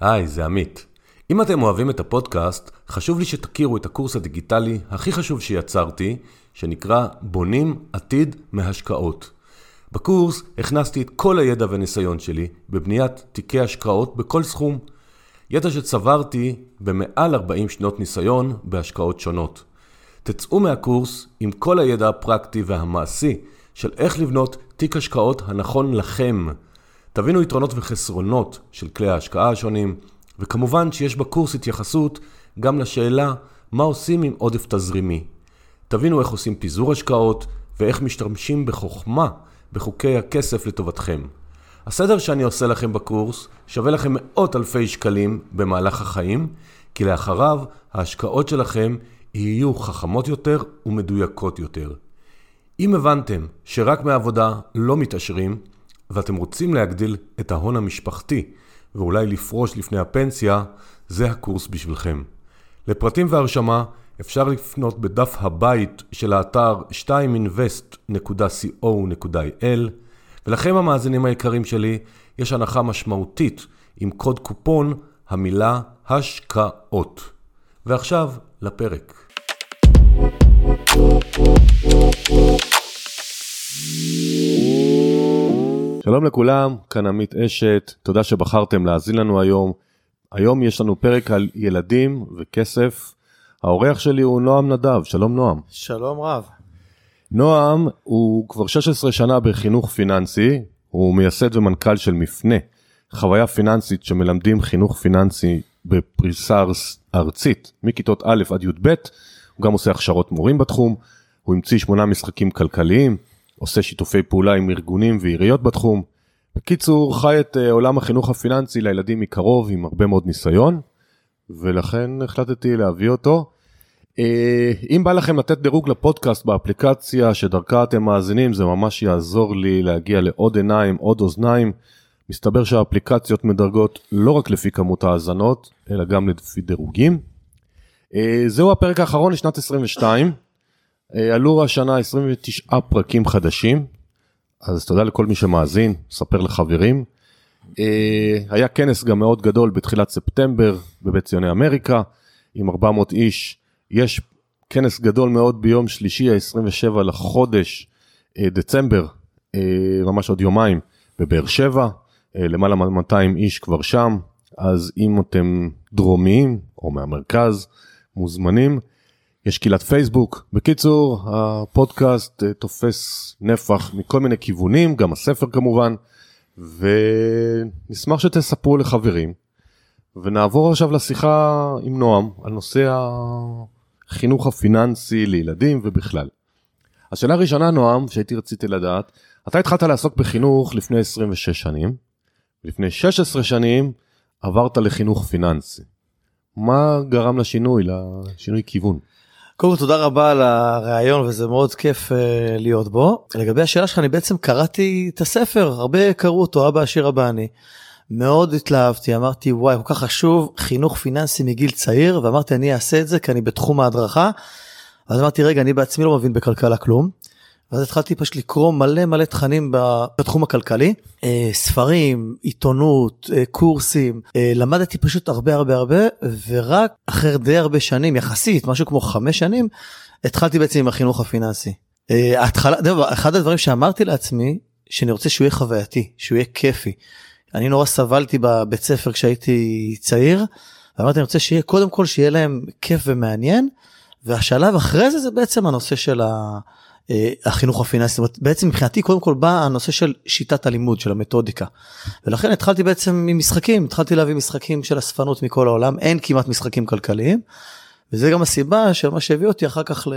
היי, זה עמית. אם אתם אוהבים את הפודקאסט, חשוב לי שתכירו את הקורס הדיגיטלי הכי חשוב שיצרתי, שנקרא בונים עתיד מהשקעות. בקורס הכנסתי את כל הידע וניסיון שלי בבניית תיקי השקעות בכל סכום. ידע שצברתי במעל 40 שנות ניסיון בהשקעות שונות. תצאו מהקורס עם כל הידע הפרקטי והמעשי של איך לבנות תיק השקעות הנכון לכם. תבינו יתרונות וחסרונות של כלי ההשקעה השונים, וכמובן שיש בקורס התייחסות גם לשאלה מה עושים עם עודף תזרימי. תבינו איך עושים פיזור השקעות ואיך משתמשים בחוכמה בחוקי הכסף לטובתכם. הסדר שאני עושה לכם בקורס שווה לכם מאות אלפי שקלים במהלך החיים, כי לאחריו ההשקעות שלכם יהיו חכמות יותר ומדויקות יותר. אם הבנתם שרק מעבודה לא מתעשרים, ואתם רוצים להגדיל את ההון המשפחתי ואולי לפרוש לפני הפנסיה, זה הקורס בשבילכם. לפרטים והרשמה אפשר לפנות בדף הבית של האתר 2invest.co.il ולכם המאזינים היקרים שלי, יש הנחה משמעותית עם קוד קופון המילה השקעות. ועכשיו לפרק. שלום לכולם, כאן עמית אשת, תודה שבחרתם להאזין לנו היום. היום יש לנו פרק על ילדים וכסף. האורח שלי הוא נועם נדב, שלום נועם. שלום רב. נועם הוא כבר 16 שנה בחינוך פיננסי, הוא מייסד ומנכ"ל של מפנה, חוויה פיננסית שמלמדים חינוך פיננסי בפריסה ארצית מכיתות א' עד י"ב, הוא גם עושה הכשרות מורים בתחום, הוא המציא שמונה משחקים כלכליים, עושה שיתופי פעולה עם ארגונים ועיריות בתחום. בקיצור, חי את uh, עולם החינוך הפיננסי לילדים מקרוב עם הרבה מאוד ניסיון, ולכן החלטתי להביא אותו. Uh, אם בא לכם לתת דירוג לפודקאסט באפליקציה שדרכה אתם מאזינים, זה ממש יעזור לי להגיע לעוד עיניים, עוד אוזניים. מסתבר שהאפליקציות מדרגות לא רק לפי כמות האזנות, אלא גם לפי דירוגים. Uh, זהו הפרק האחרון לשנת 22. אה, עלו השנה 29 פרקים חדשים, אז תודה לכל מי שמאזין, ספר לחברים. אה, היה כנס גם מאוד גדול בתחילת ספטמבר בבית ציוני אמריקה, עם 400 איש. יש כנס גדול מאוד ביום שלישי ה-27 לחודש אה, דצמבר, ממש עוד יומיים, בבאר שבע, למעלה מ-200 איש כבר שם, אז אם אתם דרומיים או מהמרכז, מוזמנים. יש קהילת פייסבוק. בקיצור, הפודקאסט אה, תופס נפח מכל מיני כיוונים, גם הספר כמובן, ונשמח שתספרו לחברים. ונעבור עכשיו לשיחה עם נועם על נושא החינוך הפיננסי לילדים ובכלל. השאלה הראשונה, נועם, שהייתי רציתי לדעת, אתה התחלת לעסוק בחינוך לפני 26 שנים, לפני 16 שנים עברת לחינוך פיננסי. מה גרם לשינוי, לשינוי כיוון? קודם כל תודה רבה על הרעיון וזה מאוד כיף uh, להיות בו. לגבי השאלה שלך אני בעצם קראתי את הספר הרבה קראו אותו אבא עשיר אבא אני. מאוד התלהבתי אמרתי וואי כל כך חשוב חינוך פיננסי מגיל צעיר ואמרתי אני אעשה את זה כי אני בתחום ההדרכה. אז אמרתי רגע אני בעצמי לא מבין בכלכלה כלום. ואז התחלתי פשוט לקרוא מלא מלא תכנים בתחום הכלכלי, אה, ספרים, עיתונות, אה, קורסים, אה, למדתי פשוט הרבה הרבה הרבה, ורק אחרי די הרבה שנים, יחסית, משהו כמו חמש שנים, התחלתי בעצם עם החינוך הפיננסי. ההתחלה, אחד הדברים שאמרתי לעצמי, שאני רוצה שהוא יהיה חווייתי, שהוא יהיה כיפי. אני נורא סבלתי בבית ספר כשהייתי צעיר, ואמרתי אני רוצה שיהיה קודם כל שיהיה להם כיף ומעניין, והשלב אחרי זה זה בעצם הנושא של ה... אה, החינוך הפיננסי, בעצם מבחינתי קודם כל בא הנושא של שיטת הלימוד, של המתודיקה. ולכן התחלתי בעצם ממשחקים, התחלתי להביא משחקים של אספנות מכל העולם, אין כמעט משחקים כלכליים, וזה גם הסיבה של מה שהביא אותי אחר כך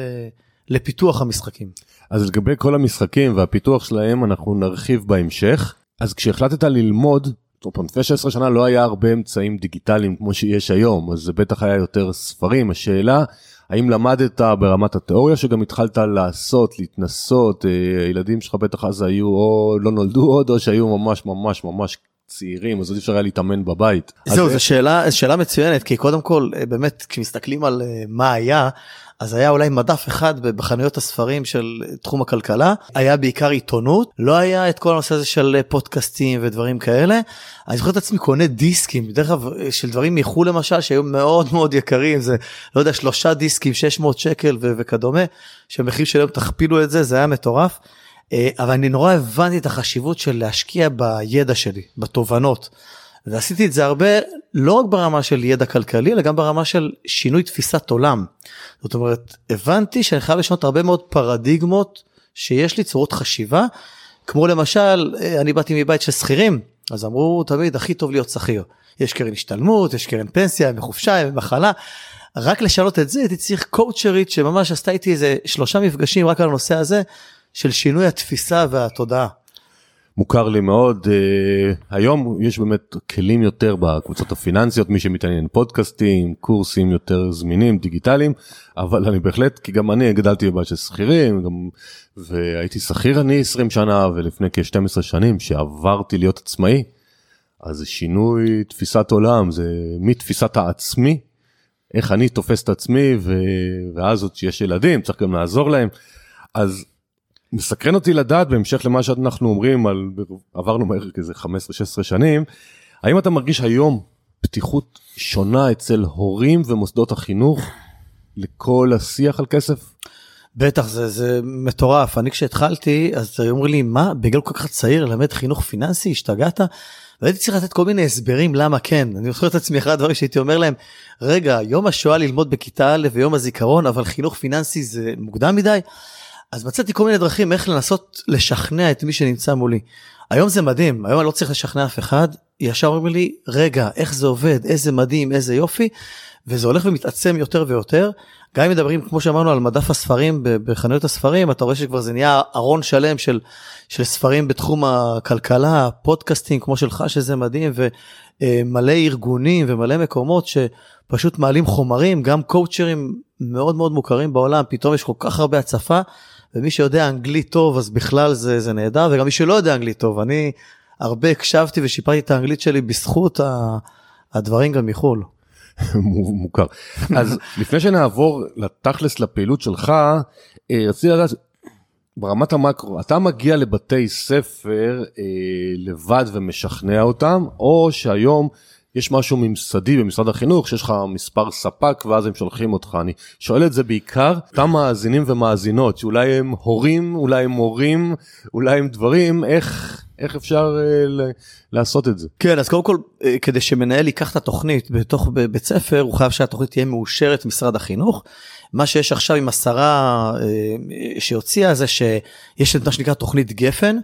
לפיתוח המשחקים. אז לגבי כל המשחקים והפיתוח שלהם אנחנו נרחיב בהמשך. אז כשהחלטת ללמוד, טוב, לפני 16 שנה לא היה הרבה אמצעים דיגיטליים כמו שיש היום, אז זה בטח היה יותר ספרים. השאלה, האם למדת ברמת התיאוריה שגם התחלת לעשות, להתנסות, אה, הילדים שלך בטח אז היו או לא נולדו עוד או שהיו ממש ממש ממש צעירים אז אי אפשר היה להתאמן בבית. זהו, אז זו שאלה, שאלה מצוינת, כי קודם כל, אה, באמת, כשמסתכלים על אה, מה היה, אז היה אולי מדף אחד בחנויות הספרים של תחום הכלכלה, היה בעיקר עיתונות, לא היה את כל הנושא הזה של אה, פודקאסטים ודברים כאלה. אני זוכר את עצמי קונה דיסקים, דרך אגב, של דברים מחו"ל למשל, שהיו מאוד מאוד יקרים, זה, לא יודע, שלושה דיסקים, 600 שקל ו- וכדומה, שהמחיר שלהם תכפילו את זה, זה היה מטורף. אה, אבל אני נורא הבנתי את החשיבות של להשקיע בידע שלי, בתובנות. ועשיתי את זה הרבה, לא רק ברמה של ידע כלכלי, אלא גם ברמה של שינוי תפיסת עולם. זאת אומרת, הבנתי שאני חייב לשנות הרבה מאוד פרדיגמות שיש לי צורות חשיבה, כמו למשל, אה, אני באתי מבית של שכירים, אז אמרו תמיד הכי טוב להיות שכיר. יש קרן השתלמות, יש קרן פנסיה, ימי חופשה, ימי מחלה. רק לשנות את זה הייתי צריך קואוצ'רית שממש עשתה איתי איזה שלושה מפגשים רק על הנושא הזה של שינוי התפיסה והתודעה. מוכר לי מאוד אה, היום יש באמת כלים יותר בקבוצות הפיננסיות מי שמתעניין פודקאסטים קורסים יותר זמינים דיגיטליים אבל אני בהחלט כי גם אני גדלתי בבית של שכירים גם והייתי שכיר אני 20 שנה ולפני כ-12 שנים שעברתי להיות עצמאי. אז זה שינוי תפיסת עולם זה מתפיסת העצמי איך אני תופס את עצמי ו... ואז עוד שיש ילדים צריך גם לעזור להם אז מסקרן אותי לדעת בהמשך למה שאנחנו אומרים על עברנו מהר כזה 15-16 שנים האם אתה מרגיש היום פתיחות שונה אצל הורים ומוסדות החינוך לכל השיח על כסף? בטח זה זה מטורף אני כשהתחלתי אז אומרים לי מה בגלל כל כך צעיר ללמד חינוך פיננסי השתגעת. והייתי צריך לתת כל מיני הסברים למה כן אני זוכר את עצמי אחד הדברים שהייתי אומר להם רגע יום השואה ללמוד בכיתה א' ויום הזיכרון אבל חינוך פיננסי זה מוקדם מדי. אז מצאתי כל מיני דרכים איך לנסות לשכנע את מי שנמצא מולי. היום זה מדהים, היום אני לא צריך לשכנע אף אחד, ישר אומרים לי, רגע, איך זה עובד, איזה מדהים, איזה יופי, וזה הולך ומתעצם יותר ויותר. גם אם מדברים, כמו שאמרנו, על מדף הספרים בחנויות הספרים, אתה רואה שכבר זה נהיה ארון שלם של, של ספרים בתחום הכלכלה, פודקאסטים כמו שלך, שזה מדהים, ומלא ארגונים ומלא מקומות שפשוט מעלים חומרים, גם קואוצ'רים מאוד מאוד מוכרים בעולם, פתאום יש כל כך הרבה הצפה. ומי שיודע אנגלית טוב אז בכלל זה, זה נהדר, וגם מי שלא יודע אנגלית טוב, אני הרבה הקשבתי ושיפרתי את האנגלית שלי בזכות הדברים גם מחו"ל. מוכר. אז לפני שנעבור לתכלס לפעילות שלך, אה, רציתי לדעת, ברמת המקרו, אתה מגיע לבתי ספר אה, לבד ומשכנע אותם, או שהיום יש משהו ממסדי במשרד החינוך שיש לך מספר ספק ואז הם שולחים אותך אני שואל את זה בעיקר אותם מאזינים ומאזינות שאולי הם הורים אולי הם מורים אולי הם דברים איך איך אפשר ל- לעשות את זה. כן אז קודם כל uh, כדי שמנהל ייקח את התוכנית בתוך בית ספר הוא חייב שהתוכנית תהיה מאושרת משרד החינוך. מה שיש עכשיו עם השרה uh, שהוציאה זה שיש את מה שנקרא תוכנית גפן.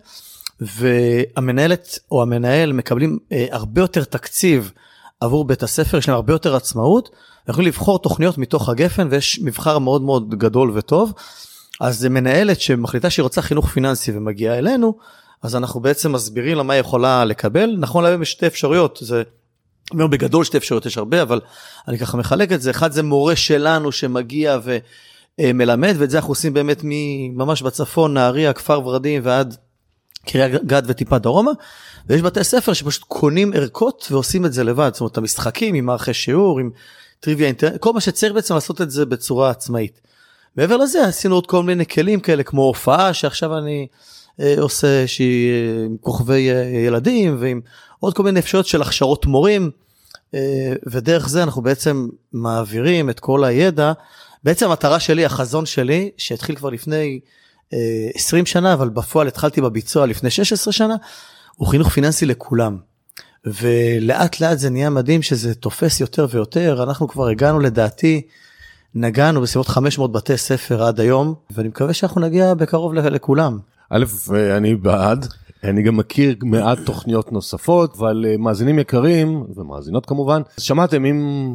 והמנהלת או המנהל מקבלים אה, הרבה יותר תקציב עבור בית הספר, יש להם הרבה יותר עצמאות, יכולים לבחור תוכניות מתוך הגפן ויש מבחר מאוד מאוד גדול וטוב. אז מנהלת שמחליטה שהיא רוצה חינוך פיננסי ומגיעה אלינו, אז אנחנו בעצם מסבירים לה מה היא יכולה לקבל. נכון להיום יש שתי אפשרויות, זה אומר בגדול שתי אפשרויות יש הרבה, אבל אני ככה מחלק את זה. אחד זה מורה שלנו שמגיע ומלמד, ואת זה אנחנו עושים באמת ממש בצפון, נהריה, כפר ורדים ועד קריית גת וטיפה דרומה, ויש בתי ספר שפשוט קונים ערכות ועושים את זה לבד, זאת אומרת המשחקים עם מערכי שיעור, עם טריוויה אינטרנט, כל מה שצריך בעצם לעשות את זה בצורה עצמאית. מעבר לזה עשינו עוד כל מיני כלים כאלה כמו הופעה שעכשיו אני אה, עושה שהיא אה, עם כוכבי אה, ילדים ועם עוד כל מיני אפשרויות של הכשרות מורים אה, ודרך זה אנחנו בעצם מעבירים את כל הידע. בעצם המטרה שלי החזון שלי שהתחיל כבר לפני 20 שנה, אבל בפועל התחלתי בביצוע לפני 16 שנה, הוא חינוך פיננסי לכולם. ולאט לאט זה נהיה מדהים שזה תופס יותר ויותר, אנחנו כבר הגענו לדעתי, נגענו בסביבות 500 בתי ספר עד היום, ואני מקווה שאנחנו נגיע בקרוב לכולם. א', אני בעד. אני גם מכיר מעט תוכניות נוספות, אבל אה, מאזינים יקרים, ומאזינות כמובן, שמעתם אם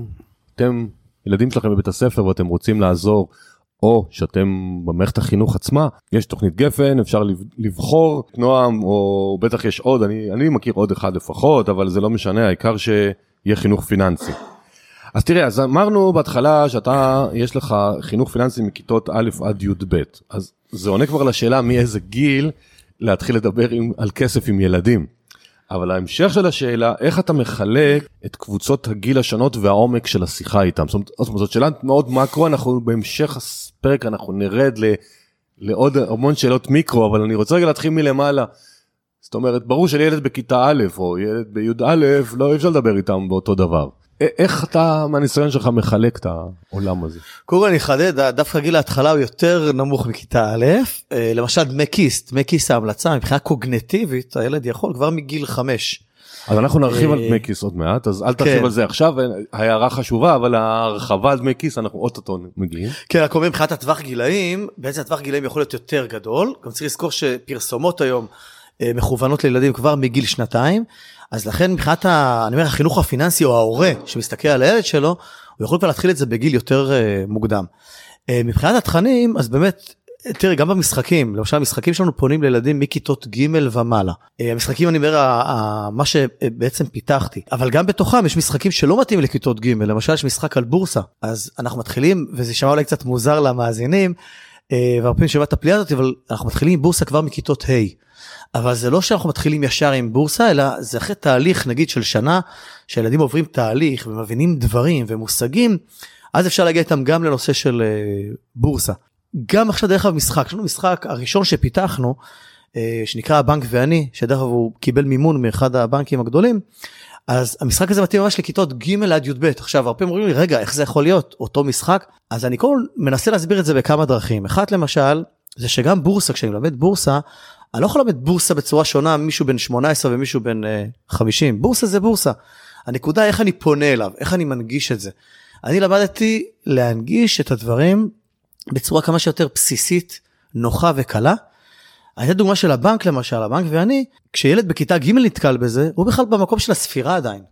אתם ילדים שלכם בבית הספר ואתם רוצים לעזור או שאתם במערכת החינוך עצמה יש תוכנית גפן אפשר לבחור נועם או בטח יש עוד אני אני מכיר עוד אחד לפחות אבל זה לא משנה העיקר שיהיה חינוך פיננסי. אז תראה אז אמרנו בהתחלה שאתה יש לך חינוך פיננסי מכיתות א' עד י"ב אז זה עונה כבר לשאלה מאיזה גיל להתחיל לדבר עם, על כסף עם ילדים. אבל ההמשך של השאלה, איך אתה מחלק את קבוצות הגיל השונות והעומק של השיחה איתם? זאת אומרת, זאת שאלה מאוד מקרו, אנחנו בהמשך הפרק אנחנו נרד ל, לעוד המון שאלות מיקרו, אבל אני רוצה רגע להתחיל מלמעלה. זאת אומרת, ברור שילד בכיתה א' או ילד בי"א, לא אי אפשר לדבר איתם באותו דבר. איך אתה מהניסיון שלך מחלק את העולם הזה? קודם כל אני אחדד דווקא גיל ההתחלה הוא יותר נמוך מכיתה א' אה, למשל דמי כיס דמי כיס ההמלצה מבחינה קוגנטיבית הילד יכול כבר מגיל 5. אז אנחנו נרחיב על אה, דמי כיס עוד מעט אז אל תרחיב כן. על זה עכשיו הערה חשובה אבל ההרחבה על דמי כיס אנחנו אוטוטו מגיעים. כן רק אומר מבחינת הטווח גילאים בעצם הטווח גילאים יכול להיות יותר גדול גם צריך לזכור שפרסומות היום אה, מכוונות לילדים כבר מגיל שנתיים אז לכן מבחינת ה, אני אומר, החינוך הפיננסי או ההורה שמסתכל על הילד שלו, הוא יכול כבר להתחיל את זה בגיל יותר uh, מוקדם. Uh, מבחינת התכנים, אז באמת, תראה, גם במשחקים, למשל המשחקים שלנו פונים לילדים מכיתות ג' ומעלה. Uh, המשחקים, אני אומר, uh, uh, מה שבעצם פיתחתי, אבל גם בתוכם יש משחקים שלא מתאים לכיתות ג', למשל יש משחק על בורסה, אז אנחנו מתחילים, וזה שמע אולי קצת מוזר למאזינים, uh, והרבה פעמים שמעת את הפליאה הזאת, אבל אנחנו מתחילים עם בורסה כבר מכיתות ה'. אבל זה לא שאנחנו מתחילים ישר עם בורסה, אלא זה אחרי תהליך נגיד של שנה, שהילדים עוברים תהליך ומבינים דברים ומושגים, אז אפשר להגיע איתם גם לנושא של uh, בורסה. גם עכשיו דרך אגב משחק, יש לנו משחק הראשון שפיתחנו, uh, שנקרא הבנק ואני, שדרך אגב הוא קיבל מימון מאחד הבנקים הגדולים, אז המשחק הזה מתאים ממש לכיתות ג' עד י"ב. עכשיו הרבה אומרים לי רגע איך זה יכול להיות? אותו משחק? אז אני כל מנסה להסביר את זה בכמה דרכים. אחת למשל זה שגם בורסה כשאני מלמד בורסה אני לא יכול ללמד בורסה בצורה שונה מישהו בן 18 ומישהו בן uh, 50 בורסה זה בורסה. הנקודה איך אני פונה אליו איך אני מנגיש את זה. אני למדתי להנגיש את הדברים בצורה כמה שיותר בסיסית נוחה וקלה. הייתה דוגמה של הבנק למשל הבנק ואני כשילד בכיתה ג' נתקל בזה הוא בכלל במקום של הספירה עדיין.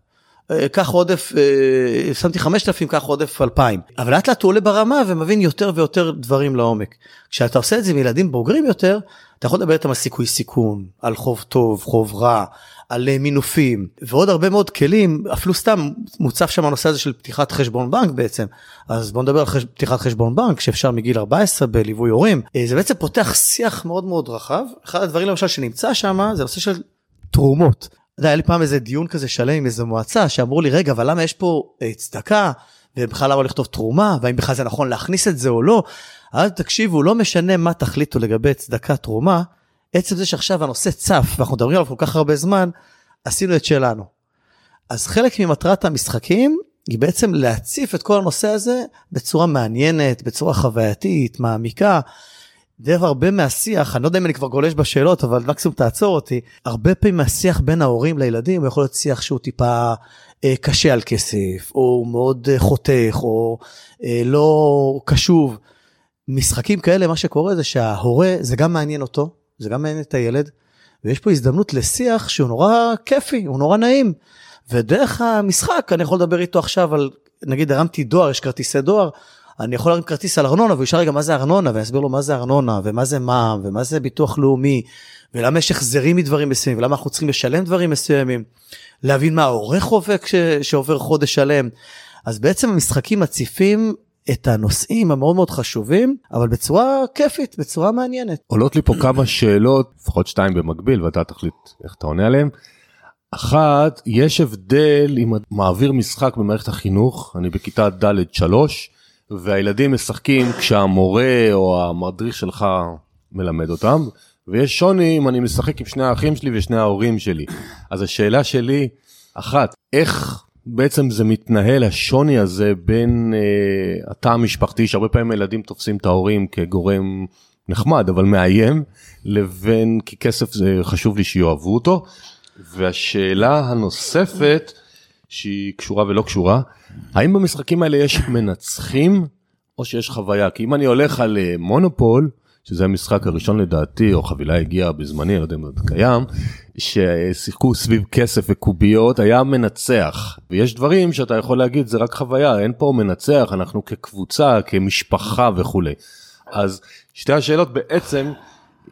אה, קח עודף, אה, שמתי 5,000, קח עודף 2,000. אבל לאט לאט הוא עולה ברמה ומבין יותר ויותר דברים לעומק. כשאתה עושה את זה עם ילדים בוגרים יותר, אתה יכול לדבר איתם על סיכוי סיכון, על חוב טוב, חוב רע, על אה, מינופים ועוד הרבה מאוד כלים אפילו סתם מוצף שם הנושא הזה של פתיחת חשבון בנק בעצם אז בוא נדבר על חש... פתיחת חשבון בנק שאפשר מגיל 14 בליווי הורים זה בעצם פותח שיח מאוד מאוד רחב אחד הדברים למשל שנמצא שם זה נושא של תרומות היה לי פעם איזה דיון כזה שלם עם איזה מועצה שאמרו לי רגע אבל למה יש פה אה, צדקה ובכלל למה לכתוב תרומה והאם בכלל זה נכון להכניס את זה או לא. אז תקשיבו לא משנה מה תחליטו לגבי צדקה תרומה עצם זה שעכשיו הנושא צף ואנחנו מדברים עליו כל כך הרבה זמן עשינו את שלנו. אז חלק ממטרת המשחקים היא בעצם להציף את כל הנושא הזה בצורה מעניינת בצורה חווייתית מעמיקה. דרך הרבה מהשיח, אני לא יודע אם אני כבר גולש בשאלות, אבל מקסימום תעצור אותי, הרבה פעמים מהשיח בין ההורים לילדים הוא יכול להיות שיח שהוא טיפה אה, קשה על כסף, או מאוד אה, חותך, או אה, לא קשוב. משחקים כאלה, מה שקורה זה שההורה, זה גם מעניין אותו, זה גם מעניין את הילד, ויש פה הזדמנות לשיח שהוא נורא כיפי, הוא נורא נעים. ודרך המשחק אני יכול לדבר איתו עכשיו על, נגיד הרמתי דואר, יש כרטיסי דואר, אני יכול להרים כרטיס על ארנונה והוא ישאל רגע מה זה ארנונה ואני אסביר לו מה זה ארנונה ומה זה מע"מ ומה זה ביטוח לאומי ולמה יש החזרים מדברים מסוימים ולמה אנחנו צריכים לשלם דברים מסוימים. להבין מה העורך חווה שעובר חודש שלם. אז בעצם המשחקים מציפים את הנושאים המאוד מאוד חשובים אבל בצורה כיפית בצורה מעניינת. עולות לי פה כמה שאלות לפחות שתיים במקביל ואתה תחליט איך אתה עונה עליהם. אחת יש הבדל אם מעביר משחק במערכת החינוך אני בכיתה ד' 3 והילדים משחקים כשהמורה או המדריך שלך מלמד אותם ויש שוני אם אני משחק עם שני האחים שלי ושני ההורים שלי. אז השאלה שלי אחת איך בעצם זה מתנהל השוני הזה בין אה, התא המשפחתי שהרבה פעמים ילדים תופסים את ההורים כגורם נחמד אבל מאיים לבין כי כסף זה חשוב לי שיאהבו אותו. והשאלה הנוספת שהיא קשורה ולא קשורה האם במשחקים האלה יש מנצחים או שיש חוויה כי אם אני הולך על אה, מונופול שזה המשחק הראשון לדעתי או חבילה הגיעה בזמני אני לא יודע אם זה קיים ששיחקו סביב כסף וקוביות היה מנצח ויש דברים שאתה יכול להגיד זה רק חוויה אין פה מנצח אנחנו כקבוצה כמשפחה וכולי אז שתי השאלות בעצם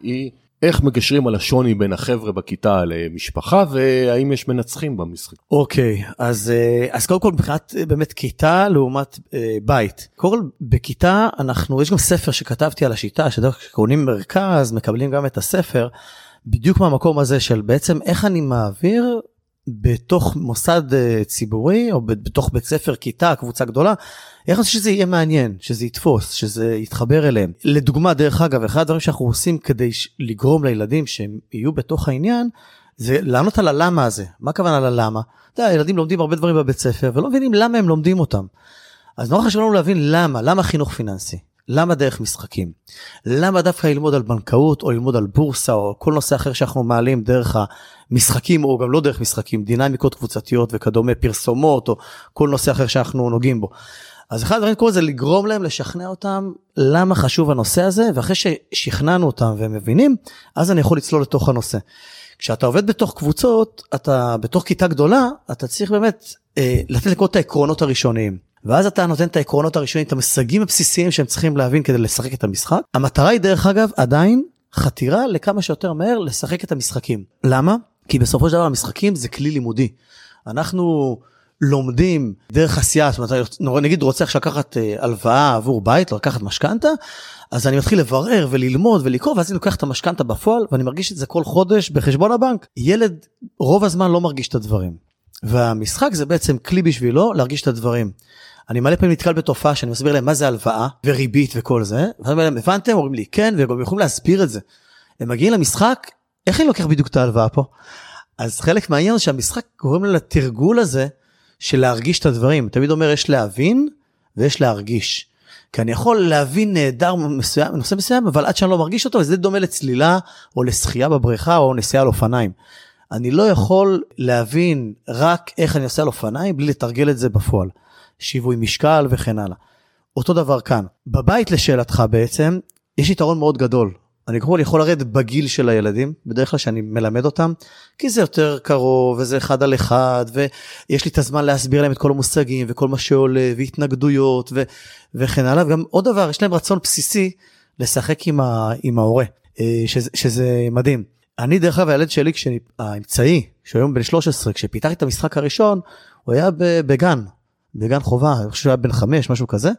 היא. איך מגשרים על השוני בין החבר'ה בכיתה למשפחה והאם יש מנצחים במשחק. אוקיי okay, אז אה, אז קודם כל מבחינת אה, באמת כיתה לעומת אה, בית. קודם כל בכיתה אנחנו יש גם ספר שכתבתי על השיטה שדרך קונים מרכז מקבלים גם את הספר. בדיוק מהמקום הזה של בעצם איך אני מעביר בתוך מוסד uh, ציבורי או בתוך בית ספר, כיתה, קבוצה גדולה, איך שזה יהיה מעניין, שזה יתפוס, שזה יתחבר אליהם. לדוגמה, דרך אגב, אחד הדברים שאנחנו עושים כדי לגרום לילדים שהם יהיו בתוך העניין, זה לענות על הלמה הזה. מה הכוונה ללמה? אתה יודע, ילדים לומדים הרבה דברים בבית ספר ולא מבינים למה הם לומדים אותם. אז נורא חשוב לנו להבין למה, למה חינוך פיננסי? למה דרך משחקים? למה דווקא ללמוד על בנקאות או ללמוד על בורסה או כל נושא אחר שאנחנו מעלים דרך המשחקים או גם לא דרך משחקים, דינמיקות קבוצתיות וכדומה, פרסומות או כל נושא אחר שאנחנו נוגעים בו. אז אחד הדברים קורה זה לגרום להם לשכנע אותם למה חשוב הנושא הזה ואחרי ששכנענו אותם והם מבינים אז אני יכול לצלול לתוך הנושא. כשאתה עובד בתוך קבוצות אתה בתוך כיתה גדולה אתה צריך באמת אה, לתת לכל את העקרונות הראשוניים. ואז אתה נותן את העקרונות הראשונים, את המושגים הבסיסיים שהם צריכים להבין כדי לשחק את המשחק. המטרה היא דרך אגב עדיין חתירה לכמה שיותר מהר לשחק את המשחקים. למה? כי בסופו של דבר המשחקים זה כלי לימודי. אנחנו לומדים דרך עשייה, זאת אומרת, נגיד רוצה עכשיו לקחת אה, הלוואה עבור בית, לקחת משכנתה, אז אני מתחיל לברר וללמוד ולקרוא, ואז אני לוקח את המשכנתה בפועל, ואני מרגיש את זה כל חודש בחשבון הבנק. ילד רוב הזמן לא מרגיש את הדברים. והמשחק זה בעצם כלי בשבילו להרגיש את הדברים. אני מלא פעמים נתקל בתופעה שאני מסביר להם מה זה הלוואה וריבית וכל זה, ואני אומר להם הבנתם? אומרים לי כן, וגם יכולים להסביר את זה. הם מגיעים למשחק, איך אני לוקח בדיוק את ההלוואה פה? אז חלק מהעניין זה שהמשחק גורם לתרגול הזה של להרגיש את הדברים. תמיד אומר יש להבין ויש להרגיש. כי אני יכול להבין נהדר מסוים, נושא מסוים, אבל עד שאני לא מרגיש אותו, זה דומה לצלילה או לשחייה בבריכה או נסיעה על אופניים. אני לא יכול להבין רק איך אני עושה על אופניים בלי לתרגל את זה בפועל. שיווי משקל וכן הלאה. אותו דבר כאן. בבית לשאלתך בעצם, יש יתרון מאוד גדול. אני כל יכול לרדת בגיל של הילדים, בדרך כלל שאני מלמד אותם, כי זה יותר קרוב וזה אחד על אחד, ויש לי את הזמן להסביר להם את כל המושגים וכל מה שעולה, והתנגדויות ו- וכן הלאה. וגם עוד דבר, יש להם רצון בסיסי לשחק עם, ה- עם ההורה, אה, שזה, שזה מדהים. אני דרך אגב הילד שלי, האמצעי, שהוא היום בן 13, כשפיתחתי את המשחק הראשון, הוא היה בגן, בגן חובה, אני חושב שהוא היה בן חמש, משהו כזה,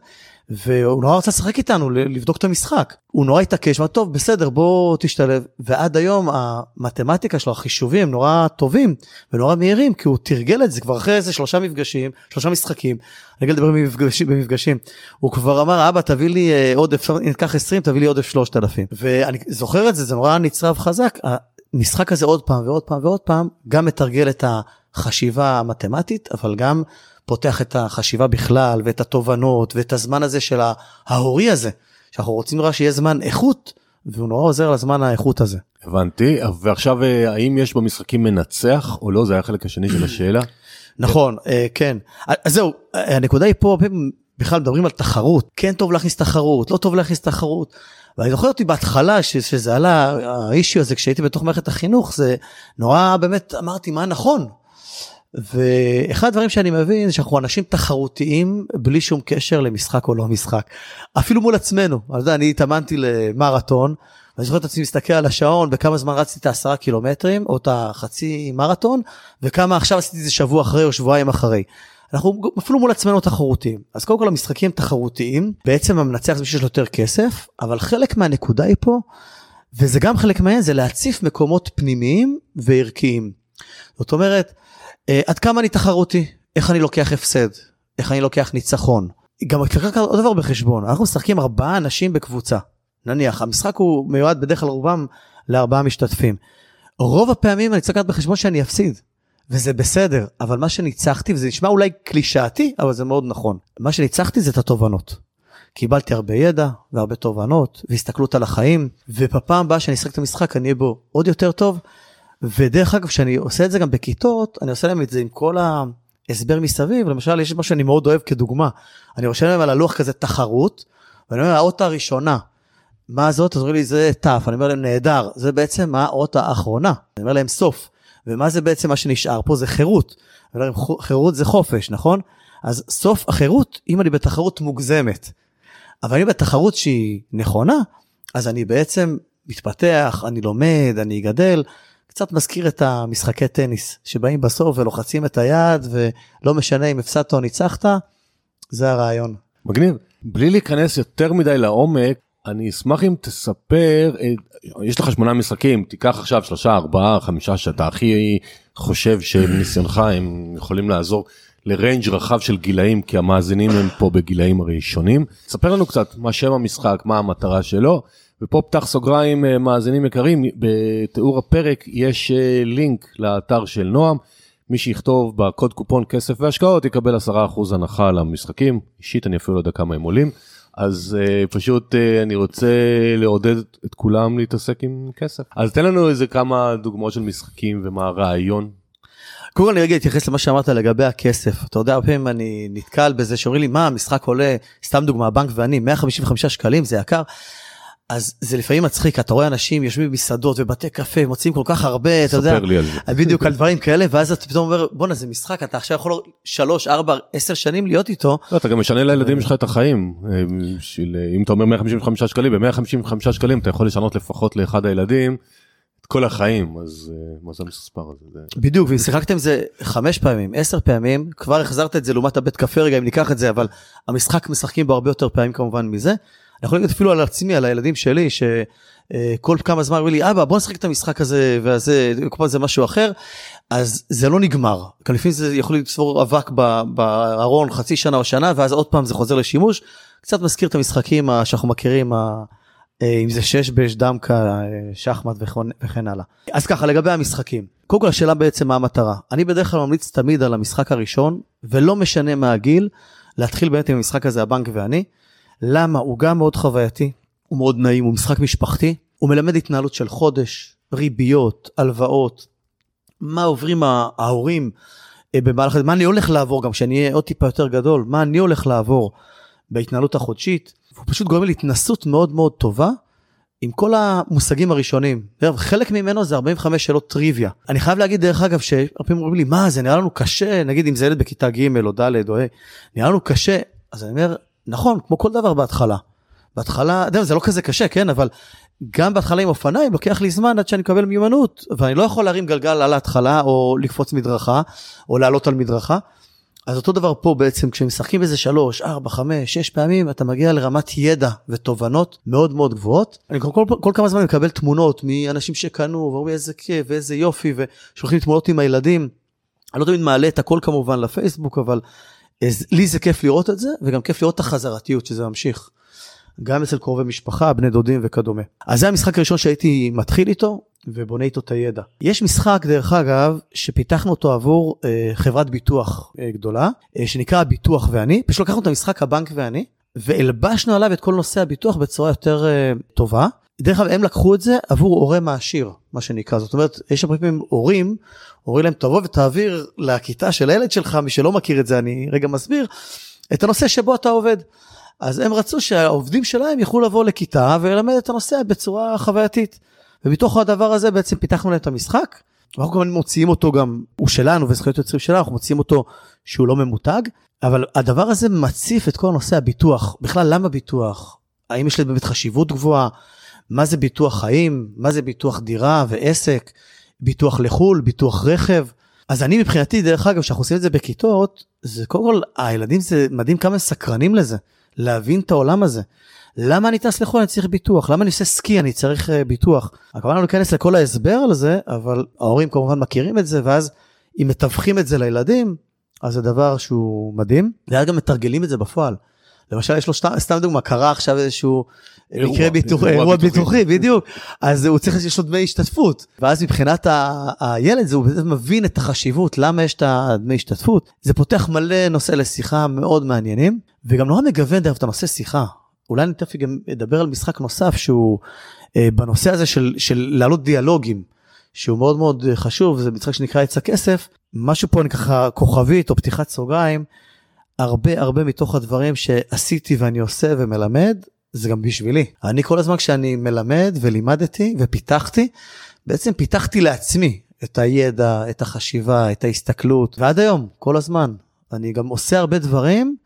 והוא נורא רצה לשחק איתנו, לבדוק את המשחק. הוא נורא התעקש, אמר, טוב, בסדר, בוא תשתלב. ועד היום המתמטיקה שלו, החישובים, נורא טובים ונורא מהירים, כי הוא תרגל את זה כבר אחרי איזה שלושה מפגשים, שלושה משחקים. אני אגיד לדבר במפגשים, במפגשים. הוא כבר אמר, אבא, תביא לי אה, עודף, ניקח 20, תביא לי עודף 3,000. ואני זוכר את זה, זה נורא נצרב חזק. המשחק הזה עוד פעם ועוד פעם ועוד פעם, גם מתרגל את החשיבה המתמטית, אבל גם פותח את החשיבה בכלל ואת התובנות ואת הזמן הזה של ההורי הזה, שאנחנו רוצים רק שיהיה זמן איכות, והוא נורא עוזר לזמן האיכות הזה. הבנתי, ועכשיו אה, האם יש במשחקים מנצח או לא? זה היה החלק השני של השאלה. נכון, אה, כן. אז זהו, הנקודה היא פה, בכלל מדברים על תחרות, כן טוב להכניס תחרות, לא טוב להכניס תחרות. ואני זוכר אותי בהתחלה שזה עלה, האישיו הזה כשהייתי בתוך מערכת החינוך, זה נורא באמת אמרתי מה נכון. ואחד הדברים שאני מבין זה שאנחנו אנשים תחרותיים בלי שום קשר למשחק או לא משחק. אפילו מול עצמנו. אני יודע, אני התאמנתי למרתון, ואני זוכר את עצמי מסתכל על השעון בכמה זמן רצתי את העשרה קילומטרים או את החצי מרתון, וכמה עכשיו עשיתי את זה שבוע אחרי או שבועיים אחרי. אנחנו אפילו מול עצמנו תחרותיים. אז קודם כל המשחקים תחרותיים, בעצם המנצח זה מי שיש לו יותר כסף, אבל חלק מהנקודה היא פה, וזה גם חלק מהעניין, זה להציף מקומות פנימיים וערכיים. זאת אומרת, עד כמה אני תחרותי, איך אני לוקח הפסד, איך אני לוקח ניצחון. גם לקחת עוד דבר בחשבון, אנחנו משחקים ארבעה אנשים בקבוצה. נניח, המשחק הוא מיועד בדרך כלל רובם לארבעה משתתפים. רוב הפעמים אני צריך לקחת בחשבון שאני אפסיד. וזה בסדר, אבל מה שניצחתי, וזה נשמע אולי קלישאתי, אבל זה מאוד נכון. מה שניצחתי זה את התובנות. קיבלתי הרבה ידע והרבה תובנות והסתכלות על החיים, ובפעם הבאה שאני אשחק את המשחק אני אהיה בו עוד יותר טוב, ודרך אגב כשאני עושה את זה גם בכיתות אני עושה להם את זה עם כל ההסבר מסביב למשל יש מה שאני מאוד אוהב כדוגמה. אני רושם להם על הלוח כזה תחרות ואני אומר האות הראשונה מה זאת? אז אומרים לי זה ת' אני אומר להם נהדר זה בעצם האות האחרונה אני אומר להם סוף ומה זה בעצם מה שנשאר פה? זה חירות. אני להם חירות זה חופש נכון? אז סוף החירות אם אני בתחרות מוגזמת. אבל אם בתחרות שהיא נכונה אז אני בעצם מתפתח אני לומד אני אגדל קצת מזכיר את המשחקי טניס שבאים בסוף ולוחצים את היד ולא משנה אם הפסדת או ניצחת, זה הרעיון. מגניב. בלי להיכנס יותר מדי לעומק, אני אשמח אם תספר, אה, יש לך שמונה משחקים, תיקח עכשיו שלושה, ארבעה, חמישה שאתה הכי חושב שמניסיונך הם יכולים לעזור לריינג' רחב של גילאים, כי המאזינים הם פה בגילאים הראשונים. ספר לנו קצת מה שם המשחק, מה המטרה שלו, ופה פתח סוגריים אה, מאזינים יקרים, בתיאור הפרק יש אה, לינק לאתר של נועם. מי שיכתוב בקוד קופון כסף והשקעות יקבל 10% הנחה על המשחקים, אישית אני אפילו לא יודע כמה הם עולים. אז uh, פשוט uh, אני רוצה לעודד את כולם להתעסק עם כסף. אז תן לנו איזה כמה דוגמאות של משחקים ומה הרעיון. קודם כל אני רגע אתייחס למה שאמרת לגבי הכסף. אתה יודע, הרבה פעמים אני נתקל בזה שאומרים לי, מה, המשחק עולה, סתם דוגמה, הבנק ואני, 155 שקלים, זה יקר. אז זה לפעמים מצחיק, אתה רואה אנשים יושבים במסעדות ובתי קפה, מוצאים כל כך הרבה, אתה יודע, ספר לי על זה. בדיוק על דברים כאלה, ואז אתה פתאום אומר, בואנה זה משחק, אתה עכשיו יכול שלוש, ארבע, עשר שנים להיות איתו. לא, אתה גם משנה לילדים שלך את החיים. אם אתה אומר 155 שקלים, ב-155 שקלים אתה יכול לשנות לפחות לאחד הילדים את כל החיים, אז אה, מה זה המספר הזה? זה- בדיוק, ואם שיחקתם זה חמש פעמים, עשר פעמים, כבר החזרת את זה לעומת הבית קפה רגע, אם ניקח את זה, אבל המשחק משחקים בו הרבה יותר פעמים כמובן מזה. אני יכול להגיד אפילו על עצמי, על הילדים שלי, שכל כמה זמן אומרים לי, אבא בוא נשחק את המשחק הזה והזה, כל פעם זה משהו אחר, אז זה לא נגמר. גם לפעמים זה יכול לצבור אבק בארון חצי שנה או שנה, ואז עוד פעם זה חוזר לשימוש. קצת מזכיר את המשחקים שאנחנו מכירים, אה, אם זה שש בש, דמקה, אה, שחמט וכן, הלאה. אז ככה, לגבי המשחקים. קודם כל השאלה בעצם מה המטרה. אני בדרך כלל ממליץ תמיד על המשחק הראשון, ולא משנה מה הגיל, להתחיל באמת עם המשחק הזה, הבנק ואני. למה? הוא גם מאוד חווייתי, הוא מאוד נעים, הוא משחק משפחתי, הוא מלמד התנהלות של חודש, ריביות, הלוואות, מה עוברים ההורים אה, במהלך, מה אני הולך לעבור גם כשאני אהיה עוד טיפה יותר גדול, מה אני הולך לעבור בהתנהלות החודשית. הוא פשוט גורם להתנסות מאוד מאוד טובה עם כל המושגים הראשונים. חלק ממנו זה 45 שאלות טריוויה. אני חייב להגיד דרך אגב שהרבה פעמים אומרים לי מה זה נראה לנו קשה נגיד אם זה ילד בכיתה ג' או ד' או ה' נראה לנו קשה אז אני אומר נכון כמו כל דבר בהתחלה. בהתחלה יודע, זה לא כזה קשה כן אבל גם בהתחלה עם אופניים לוקח לי זמן עד שאני מקבל מיומנות ואני לא יכול להרים גלגל על ההתחלה או לקפוץ מדרכה או לעלות על מדרכה. אז אותו דבר פה בעצם כשמשחקים איזה שלוש, ארבע, חמש, שש פעמים אתה מגיע לרמת ידע ותובנות מאוד מאוד גבוהות. אני כל, כל, כל כמה זמן מקבל תמונות מאנשים שקנו ואומרים איזה כיף ואיזה יופי ושולחים תמונות עם הילדים. אני לא תמיד מעלה את הכל כמובן לפייסבוק אבל לי זה כיף לראות את זה וגם כיף לראות את החזרתיות שזה ממשיך. גם אצל קרובי משפחה, בני דודים וכדומה. אז זה המשחק הראשון שהייתי מתחיל איתו ובונה איתו את הידע. יש משחק דרך אגב שפיתחנו אותו עבור אה, חברת ביטוח אה, גדולה אה, שנקרא הביטוח ואני, פשוט לקחנו את המשחק הבנק ואני והלבשנו עליו את כל נושא הביטוח בצורה יותר אה, טובה. דרך אגב הם לקחו את זה עבור הורה מעשיר מה שנקרא זאת אומרת יש הרבה פעמים הורים אומרים להם תבוא ותעביר לכיתה של הילד שלך מי שלא מכיר את זה אני רגע מסביר את הנושא שבו אתה עובד. אז הם רצו שהעובדים שלהם יוכלו לבוא לכיתה וללמד את הנושא בצורה חווייתית. ומתוך הדבר הזה בעצם פיתחנו להם את המשחק. אנחנו כמובן מוציאים אותו גם, הוא שלנו וזכויות יוצרים שלנו, אנחנו מוציאים אותו שהוא לא ממותג, אבל הדבר הזה מציף את כל נושא הביטוח. בכלל למה ביטוח? האם יש לזה באמת חשיבות גבוהה? מה זה ביטוח חיים? מה זה ביטוח דירה ועסק? ביטוח לחו"ל, ביטוח רכב? אז אני מבחינתי, דרך אגב, כשאנחנו עושים את זה בכיתות, זה קודם כל, הילדים זה מדהים כמה סקרנים לזה, להבין את העולם הזה. למה אני טס לחו"ל אני צריך ביטוח? למה אני עושה סקי אני צריך uh, ביטוח? הכוונה לא להיכנס לכל ההסבר על זה, אבל ההורים כמובן מכירים את זה, ואז אם מתווכים את זה לילדים, אז זה דבר שהוא מדהים. ואז גם מתרגלים את זה בפועל. למשל יש לו שת, סתם דוגמה קרה עכשיו איזשהו מקרה ביטוח, אירוע ביטוחי. ביטוחי בדיוק אז הוא צריך יש לו דמי השתתפות ואז מבחינת הילד הוא מבין את החשיבות למה יש את הדמי השתתפות זה פותח מלא נושא לשיחה מאוד מעניינים וגם נורא מגוון דרך את הנושא שיחה אולי אני תכף גם אדבר על משחק נוסף שהוא אה, בנושא הזה של של להעלות דיאלוגים שהוא מאוד מאוד אה, חשוב זה משחק שנקרא עץ הכסף משהו פה אני ככה כוכבית או פתיחת סוגריים. הרבה הרבה מתוך הדברים שעשיתי ואני עושה ומלמד זה גם בשבילי. אני כל הזמן כשאני מלמד ולימדתי ופיתחתי, בעצם פיתחתי לעצמי את הידע, את החשיבה, את ההסתכלות, ועד היום, כל הזמן. אני גם עושה הרבה דברים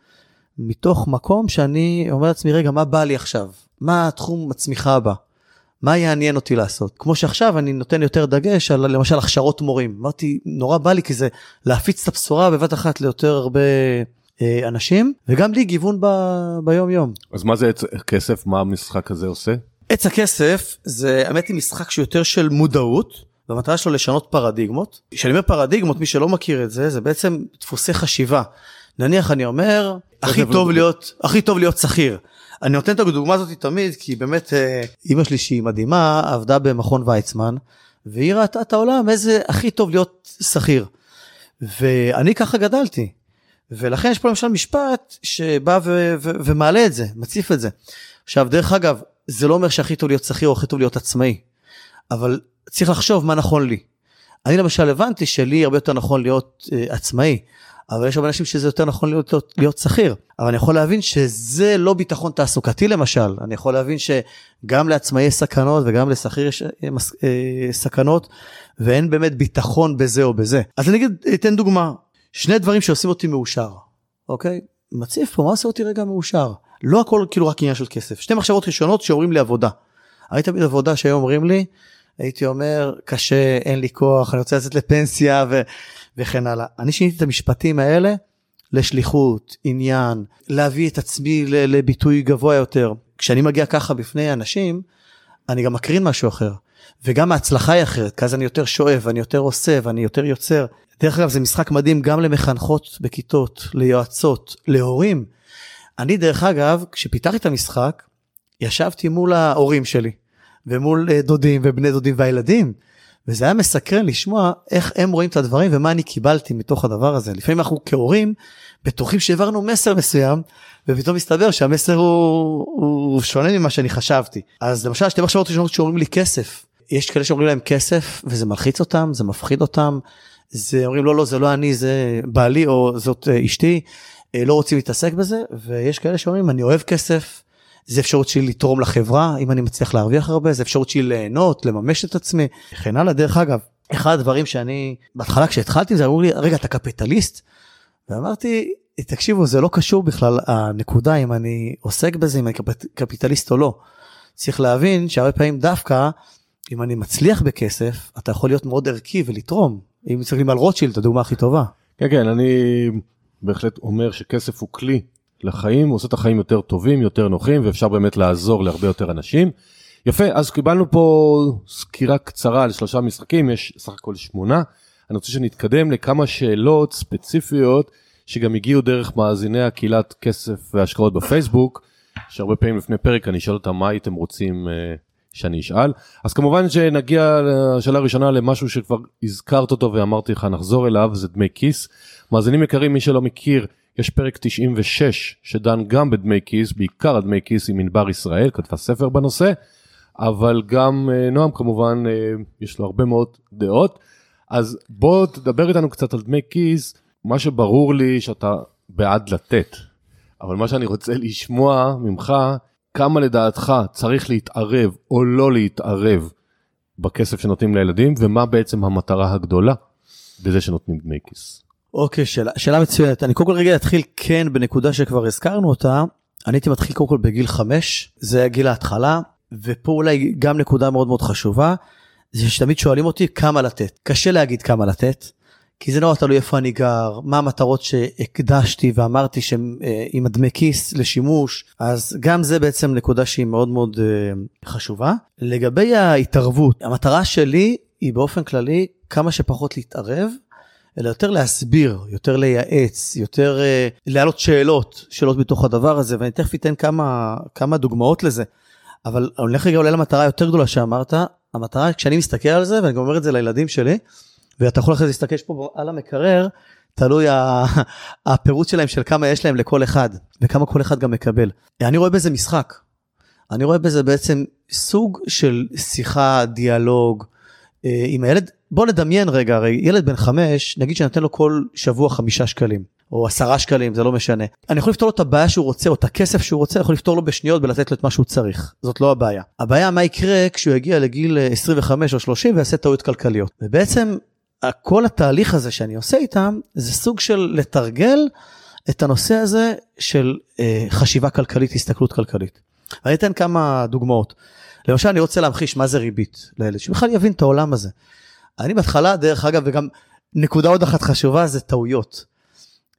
מתוך מקום שאני אומר לעצמי, רגע, מה בא לי עכשיו? מה התחום הצמיחה הבא? מה יעניין אותי לעשות? כמו שעכשיו אני נותן יותר דגש על למשל הכשרות מורים. אמרתי, נורא בא לי כי זה להפיץ את הבשורה בבת אחת ליותר הרבה אנשים וגם לי גיוון ב, ביום יום. אז מה זה עץ כסף? מה המשחק הזה עושה? עץ הכסף זה האמת היא משחק שיותר של מודעות והמטרה שלו לשנות פרדיגמות. כשאני אומר פרדיגמות מי שלא מכיר את זה זה בעצם דפוסי חשיבה. נניח אני אומר הכי טוב להיות הכי טוב להיות שכיר. אני נותן את הדוגמה הזאת תמיד כי באמת אה, אימא שלי שהיא מדהימה עבדה במכון ויצמן והיא ראתה את העולם איזה הכי טוב להיות שכיר. ואני ככה גדלתי. ולכן יש פה למשל משפט שבא ו- ו- ומעלה את זה, מציף את זה. עכשיו דרך אגב, זה לא אומר שהכי טוב להיות שכיר או הכי טוב להיות עצמאי, אבל צריך לחשוב מה נכון לי. אני למשל הבנתי שלי הרבה יותר נכון להיות uh, עצמאי, אבל יש הרבה אנשים שזה יותר נכון להיות, להיות שכיר. אבל אני יכול להבין שזה לא ביטחון תעסוקתי למשל, אני יכול להבין שגם לעצמאי יש סכנות וגם לשכיר יש uh, סכנות, ואין באמת ביטחון בזה או בזה. אז אני אגיד, אתן דוגמה, שני דברים שעושים אותי מאושר, אוקיי? מציף פה, מה עושה אותי רגע מאושר? לא הכל כאילו רק עניין של כסף. שתי מחשבות ראשונות שאומרים לי עבודה. היית עבודה שהיום אומרים לי, הייתי אומר, קשה, אין לי כוח, אני רוצה לצאת לפנסיה ו... וכן הלאה. אני שיניתי את המשפטים האלה לשליחות, עניין, להביא את עצמי לביטוי גבוה יותר. כשאני מגיע ככה בפני אנשים, אני גם מקרין משהו אחר. וגם ההצלחה היא אחרת, כי אז אני יותר שואב, אני יותר עושה ואני יותר יוצר. דרך אגב זה משחק מדהים גם למחנכות בכיתות, ליועצות, להורים. אני דרך אגב, כשפיתחתי את המשחק, ישבתי מול ההורים שלי, ומול אה, דודים ובני דודים והילדים, וזה היה מסקרן לשמוע איך הם רואים את הדברים ומה אני קיבלתי מתוך הדבר הזה. לפעמים אנחנו כהורים בטוחים שהעברנו מסר מסוים, ופתאום מסתבר שהמסר הוא, הוא שונה ממה שאני חשבתי. אז למשל שתי מחשבות ראשונות שאומרים לי כסף. יש כאלה שאומרים להם כסף וזה מלחיץ אותם, זה מפחיד אותם, זה אומרים לא לא זה לא אני זה בעלי או זאת אה, אשתי אה, לא רוצים להתעסק בזה ויש כאלה שאומרים אני אוהב כסף. זה אפשרות שלי לתרום לחברה אם אני מצליח להרוויח הרבה זה אפשרות שלי ליהנות לממש את עצמי וכן הלאה דרך אגב אחד הדברים שאני בהתחלה כשהתחלתי זה אמרו לי רגע אתה קפיטליסט. ואמרתי תקשיבו זה לא קשור בכלל הנקודה אם אני עוסק בזה אם אני קפיטליסט או לא. צריך להבין שהרבה פעמים דווקא אם אני מצליח בכסף אתה יכול להיות מאוד ערכי ולתרום אם מסתכלים על רוטשילד הדוגמה הכי טובה. כן כן אני בהחלט אומר שכסף הוא כלי לחיים הוא עושה את החיים יותר טובים יותר נוחים ואפשר באמת לעזור להרבה יותר אנשים. יפה אז קיבלנו פה סקירה קצרה על שלושה משחקים יש סך הכל שמונה. אני רוצה שנתקדם לכמה שאלות ספציפיות שגם הגיעו דרך מאזיני הקהילת כסף והשקעות בפייסבוק שהרבה פעמים לפני פרק אני אשאל אותם מה הייתם רוצים uh, שאני אשאל. אז כמובן שנגיע לשאלה הראשונה למשהו שכבר הזכרת אותו ואמרתי לך נחזור אליו זה דמי כיס. מאזינים יקרים מי שלא מכיר יש פרק 96 שדן גם בדמי כיס בעיקר על דמי כיס עם ענבר ישראל כתבה ספר בנושא. אבל גם אה, נועם כמובן אה, יש לו הרבה מאוד דעות. אז בוא תדבר איתנו קצת על דמי כיס מה שברור לי שאתה בעד לתת. אבל מה שאני רוצה לשמוע ממך כמה לדעתך צריך להתערב או לא להתערב בכסף שנותנים לילדים ומה בעצם המטרה הגדולה בזה שנותנים דמי כיס. אוקיי שאלה שאלה מצוינת אני קודם כל רגע אתחיל כן בנקודה שכבר הזכרנו אותה אני הייתי מתחיל קודם כל בגיל 5 זה גיל ההתחלה ופה אולי גם נקודה מאוד מאוד חשובה זה שתמיד שואלים אותי כמה לתת קשה להגיד כמה לתת. כי זה נורא תלוי איפה אני גר, מה המטרות שהקדשתי ואמרתי שהם אה, עם הדמי כיס לשימוש, אז גם זה בעצם נקודה שהיא מאוד מאוד אה, חשובה. לגבי ההתערבות, המטרה שלי היא באופן כללי כמה שפחות להתערב, אלא יותר להסביר, יותר לייעץ, יותר uh, להעלות שאלות, שאלות בתוך הדבר הזה, ואני תכף אתן כמה, כמה דוגמאות לזה. אבל אני הולך רגע אולי למטרה היותר גדולה שאמרת, המטרה כשאני מסתכל על זה, ואני גם אומר את זה לילדים שלי, ואתה יכול אחרי זה להסתכל פה על המקרר, תלוי הפירוט שלהם של כמה יש להם לכל אחד, וכמה כל אחד גם מקבל. אני רואה בזה משחק. אני רואה בזה בעצם סוג של שיחה, דיאלוג אה, עם הילד. בוא נדמיין רגע, הרי ילד בן חמש, נגיד שנותן לו כל שבוע חמישה שקלים. או עשרה שקלים, זה לא משנה. אני יכול לפתור לו את הבעיה שהוא רוצה, או את הכסף שהוא רוצה, אני יכול לפתור לו בשניות ולתת לו את מה שהוא צריך. זאת לא הבעיה. הבעיה מה יקרה כשהוא יגיע לגיל 25 או 30 ויעשה טעויות כלכליות. ובעצם כל התהליך הזה שאני עושה איתם זה סוג של לתרגל את הנושא הזה של אה, חשיבה כלכלית, הסתכלות כלכלית. אני אתן כמה דוגמאות. למשל אני רוצה להמחיש מה זה ריבית לילד, שבכלל יבין את העולם הזה. אני בהתחלה, דרך אגב, וגם נקודה עוד אחת חשובה זה טעויות.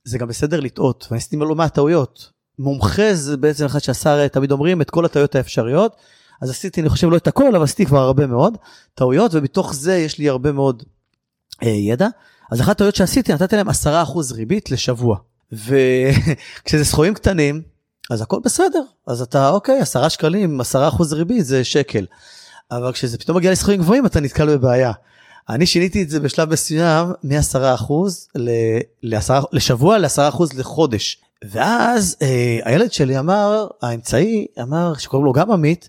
זה גם בסדר לטעות, ואני עשיתי לא מעט טעויות. מומחה זה בעצם אחד שעשה, תמיד אומרים, את כל הטעויות האפשריות. אז עשיתי, אני חושב, לא את הכל, אבל עשיתי כבר הרבה מאוד טעויות, ומתוך זה יש לי הרבה מאוד אה, ידע. אז אחת הטעויות שעשיתי, נתתי להם 10% ריבית לשבוע. וכשזה סכומים קטנים, אז הכל בסדר. אז אתה, אוקיי, 10 שקלים, 10% ריבית זה שקל. אבל כשזה פתאום מגיע לסכומים גבוהים, אתה נתקל בבעיה. אני שיניתי את זה בשלב מסוים מ-10% ל- לשבוע ל-10% לחודש. ואז אה, הילד שלי אמר, האמצעי אמר, שקוראים לו גם עמית,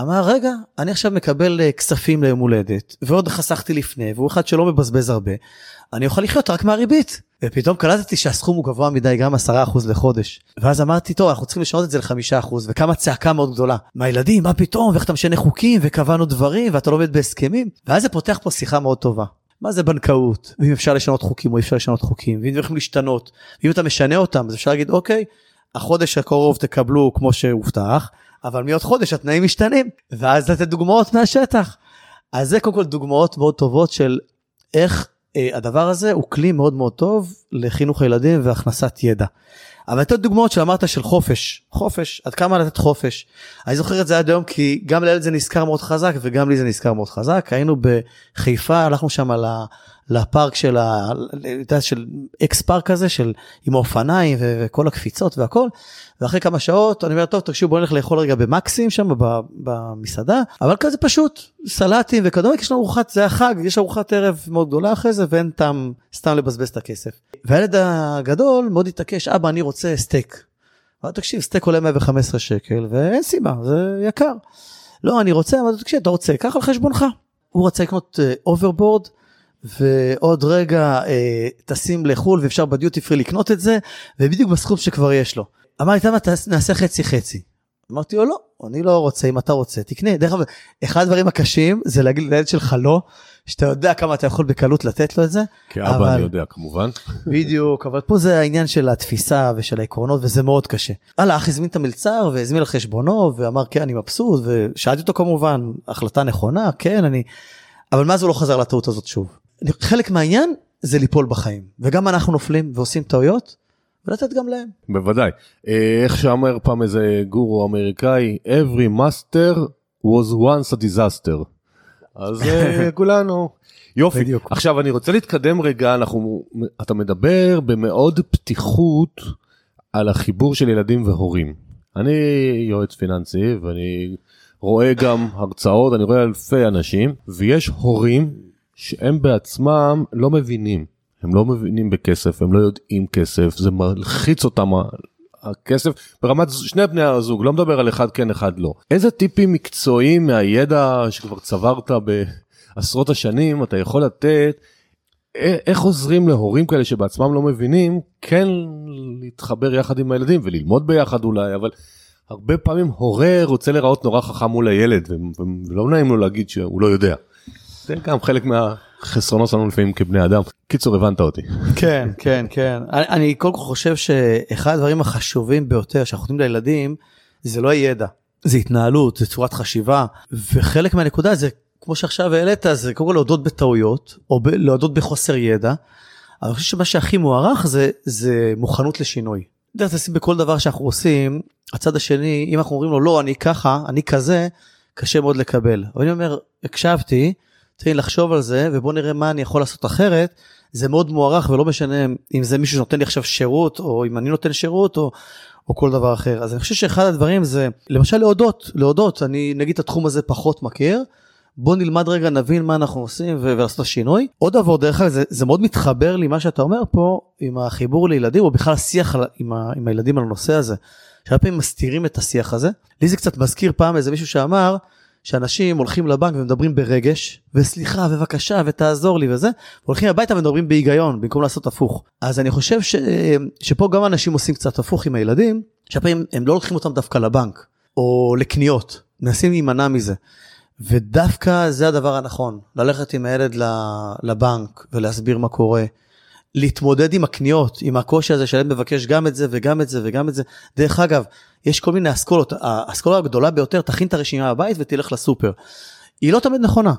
אמר רגע אני עכשיו מקבל אה, כספים ליום הולדת ועוד חסכתי לפני והוא אחד שלא מבזבז הרבה אני אוכל לחיות רק מהריבית. ופתאום קלטתי שהסכום הוא גבוה מדי גם 10% לחודש ואז אמרתי טוב אנחנו צריכים לשנות את זה ל-5% וכמה צעקה מאוד גדולה מהילדים מה פתאום ואיך אתה משנה חוקים וקבענו דברים ואתה לא עומד בהסכמים ואז זה פותח פה שיחה מאוד טובה. מה זה בנקאות ואם אפשר לשנות חוקים או אפשר לשנות חוקים ואם יכולים להשתנות ואם אתה משנה אותם אז אפשר להגיד אוקיי החודש הקרוב תקבלו כמו שהובטח אבל מעוד חודש התנאים משתנים ואז לתת דוגמאות מהשטח. אז זה קודם כל דוגמאות מאוד טובות של איך אה, הדבר הזה הוא כלי מאוד מאוד טוב לחינוך הילדים והכנסת ידע. אבל לתת דוגמאות שאמרת של חופש, חופש, עד כמה לתת חופש. אני זוכר את זה עד היום כי גם לילד זה נזכר מאוד חזק וגם לי זה נזכר מאוד חזק. היינו בחיפה, הלכנו שם לפארק של, ה, של X פארק כזה, של, עם האופניים וכל הקפיצות והכל. ואחרי כמה שעות אני אומר טוב תקשיבו בוא נלך לאכול רגע במקסים שם במסעדה אבל כזה פשוט סלטים וכדומה יש לנו ארוחת זה החג יש ארוחת ערב מאוד גדולה אחרי זה ואין טעם סתם לבזבז את הכסף. והילד הגדול מאוד התעקש אבא אני רוצה סטייק. אבל תקשיב סטייק עולה 115 שקל ואין סיבה זה יקר. לא אני רוצה אבל תקשיב אתה רוצה קח על חשבונך. הוא רצה לקנות hoverboard. אה, ועוד רגע אה, טסים לחו"ל ואפשר בדיוטי פרי לקנות את זה ובדיוק בסכום שכבר יש לו. אמר לי, תמה, נעשה חצי חצי. אמרתי לו, לא, אני לא רוצה, אם אתה רוצה, תקנה. דרך אגב, אחד הדברים הקשים זה להגיד לילד שלך לא, שאתה יודע כמה אתה יכול בקלות לתת לו את זה. כאבא אבל... אני יודע כמובן. בדיוק, אבל פה זה העניין של התפיסה ושל העקרונות וזה מאוד קשה. הלאה, אח הזמין את המלצר והזמין על חשבונו ואמר כן אני מבסוט ושאלתי אותו כמובן, החלטה נכונה, כן אני, אבל מאז הוא לא חזר לטעות הזאת שוב. חלק מהעניין זה ליפול בחיים וגם אנחנו נופלים ועושים טעויות. ולתת גם להם. בוודאי. אה, איך שאמר פעם איזה גורו אמריקאי, every master was once a disaster. אז אה, כולנו. יופי. בדיוק. עכשיו אני רוצה להתקדם רגע, אנחנו, אתה מדבר במאוד פתיחות על החיבור של ילדים והורים. אני יועץ פיננסי ואני רואה גם הרצאות, אני רואה אלפי אנשים, ויש הורים שהם בעצמם לא מבינים. הם לא מבינים בכסף, הם לא יודעים כסף, זה מלחיץ אותם הכסף ברמת שני בני הזוג, לא מדבר על אחד כן אחד לא. איזה טיפים מקצועיים מהידע שכבר צברת בעשרות השנים אתה יכול לתת, איך עוזרים להורים כאלה שבעצמם לא מבינים, כן להתחבר יחד עם הילדים וללמוד ביחד אולי, אבל הרבה פעמים הורה רוצה להיראות נורא חכם מול הילד ולא נעים לו להגיד שהוא לא יודע. זה גם חלק מהחסרונות שלנו לפעמים כבני אדם. קיצור הבנת אותי. כן כן כן אני, אני כל חושב שאחד הדברים החשובים ביותר שאנחנו נותנים לילדים זה לא הידע זה התנהלות זה צורת חשיבה וחלק מהנקודה זה כמו שעכשיו העלית זה קודם כל להודות בטעויות או ב- להודות בחוסר ידע. אני חושב שמה שהכי מוערך זה זה מוכנות לשינוי. דרך אגב בכל דבר שאנחנו עושים הצד השני אם אנחנו אומרים לו לא אני ככה אני כזה קשה מאוד לקבל. אבל אני אומר הקשבתי תן לי לחשוב על זה ובוא נראה מה אני יכול לעשות אחרת. זה מאוד מוערך ולא משנה אם זה מישהו שנותן לי עכשיו שירות או אם אני נותן שירות או, או כל דבר אחר. אז אני חושב שאחד הדברים זה למשל להודות להודות. אני נגיד את התחום הזה פחות מכיר. בוא נלמד רגע נבין מה אנחנו עושים ולעשות השינוי עוד דבר דרך אגב זה, זה מאוד מתחבר לי מה שאתה אומר פה עם החיבור לילדים או בכלל השיח עם, ה, עם הילדים על הנושא הזה. שהרבה פעמים מסתירים את השיח הזה. לי זה קצת מזכיר פעם איזה מישהו שאמר שאנשים הולכים לבנק ומדברים ברגש, וסליחה ובבקשה ותעזור לי וזה, והולכים הביתה ומדברים בהיגיון במקום לעשות הפוך. אז אני חושב ש... שפה גם אנשים עושים קצת הפוך עם הילדים, שהפעמים הם לא לוקחים אותם דווקא לבנק, או לקניות, מנסים להימנע מזה. ודווקא זה הדבר הנכון, ללכת עם הילד לבנק ולהסביר מה קורה. להתמודד עם הקניות, עם הקושי הזה שהילד מבקש גם את זה וגם את זה וגם את זה. דרך אגב, יש כל מיני אסכולות, האסכולה הגדולה ביותר, תכין את הרשימה בבית ותלך לסופר. היא לא תמיד נכונה.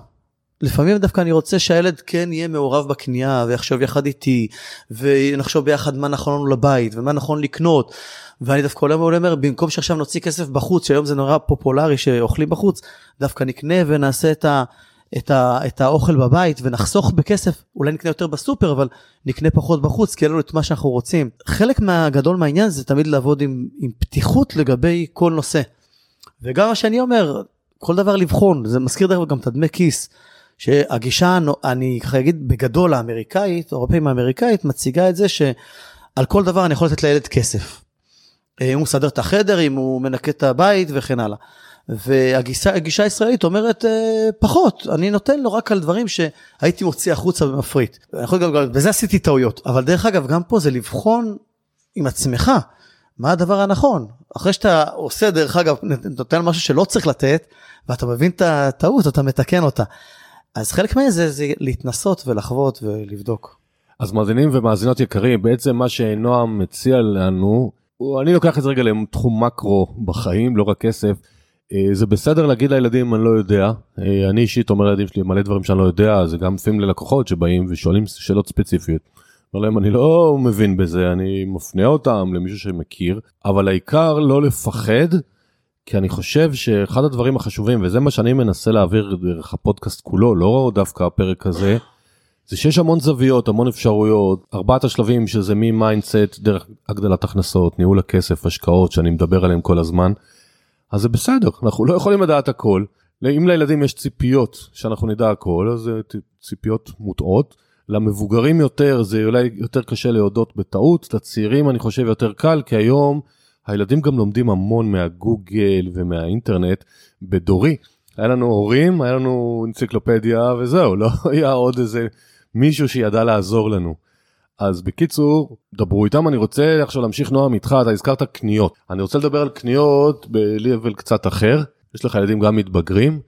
לפעמים דווקא אני רוצה שהילד כן יהיה מעורב בקנייה ויחשוב יחד איתי ונחשוב ביחד מה נכון לנו לבית ומה נכון לקנות. ואני דווקא עולה מעולה אומר במקום שעכשיו נוציא כסף בחוץ שהיום זה נורא פופולרי שאוכלים בחוץ דווקא נקנה ונעשה את, ה, את, ה, את האוכל בבית ונחסוך בכסף אולי נקנה יותר בסופר אבל נקנה פחות בחוץ כי אין לנו את מה שאנחנו רוצים חלק מהגדול מהעניין זה תמיד לעבוד עם, עם פתיחות לגבי כל נושא. וגם מה שאני אומר כל דבר לבחון זה מזכיר דרך אגב גם את הדמי כיס. שהגישה אני ככה אגיד בגדול האמריקאית הרבה פעמים האמריקאית מציגה את זה שעל כל דבר אני יכול לתת לילד כסף. אם הוא מסדר את החדר אם הוא מנקה את הבית וכן הלאה. והגישה הישראלית אומרת אה, פחות אני נותן לו רק על דברים שהייתי מוציא החוצה ומפריט. בזה עשיתי טעויות אבל דרך אגב גם פה זה לבחון עם עצמך מה הדבר הנכון אחרי שאתה עושה דרך אגב נותן משהו שלא צריך לתת ואתה מבין את הטעות אתה מתקן אותה. אז חלק מזה זה להתנסות ולחוות ולבדוק. אז מאזינים ומאזינות יקרים בעצם מה שנועם מציע לנו אני לוקח את זה רגע לתחום מקרו בחיים לא רק כסף. אה, זה בסדר להגיד לילדים אני לא יודע אה, אני אישית אומר לילדים שלי מלא דברים שאני לא יודע זה גם לפעמים ללקוחות שבאים ושואלים שאלות ספציפיות. אומר להם אני לא מבין בזה אני מפנה אותם למישהו שמכיר אבל העיקר לא לפחד כי אני חושב שאחד הדברים החשובים וזה מה שאני מנסה להעביר דרך הפודקאסט כולו לא דווקא הפרק הזה. זה שיש המון זוויות המון אפשרויות ארבעת השלבים שזה מ mindset דרך הגדלת הכנסות ניהול הכסף השקעות שאני מדבר עליהם כל הזמן. אז זה בסדר אנחנו לא יכולים לדעת הכל אם לילדים יש ציפיות שאנחנו נדע הכל אז זה ציפיות מוטעות למבוגרים יותר זה אולי יותר קשה להודות בטעות לצעירים אני חושב יותר קל כי היום הילדים גם לומדים המון מהגוגל ומהאינטרנט בדורי. היה לנו הורים היה לנו אנציקלופדיה וזהו לא היה עוד איזה מישהו שידע לעזור לנו. אז בקיצור דברו איתם אני רוצה עכשיו להמשיך נועם איתך אתה הזכרת קניות. אני רוצה לדבר על קניות ב-level קצת אחר. יש לך ילדים גם מתבגרים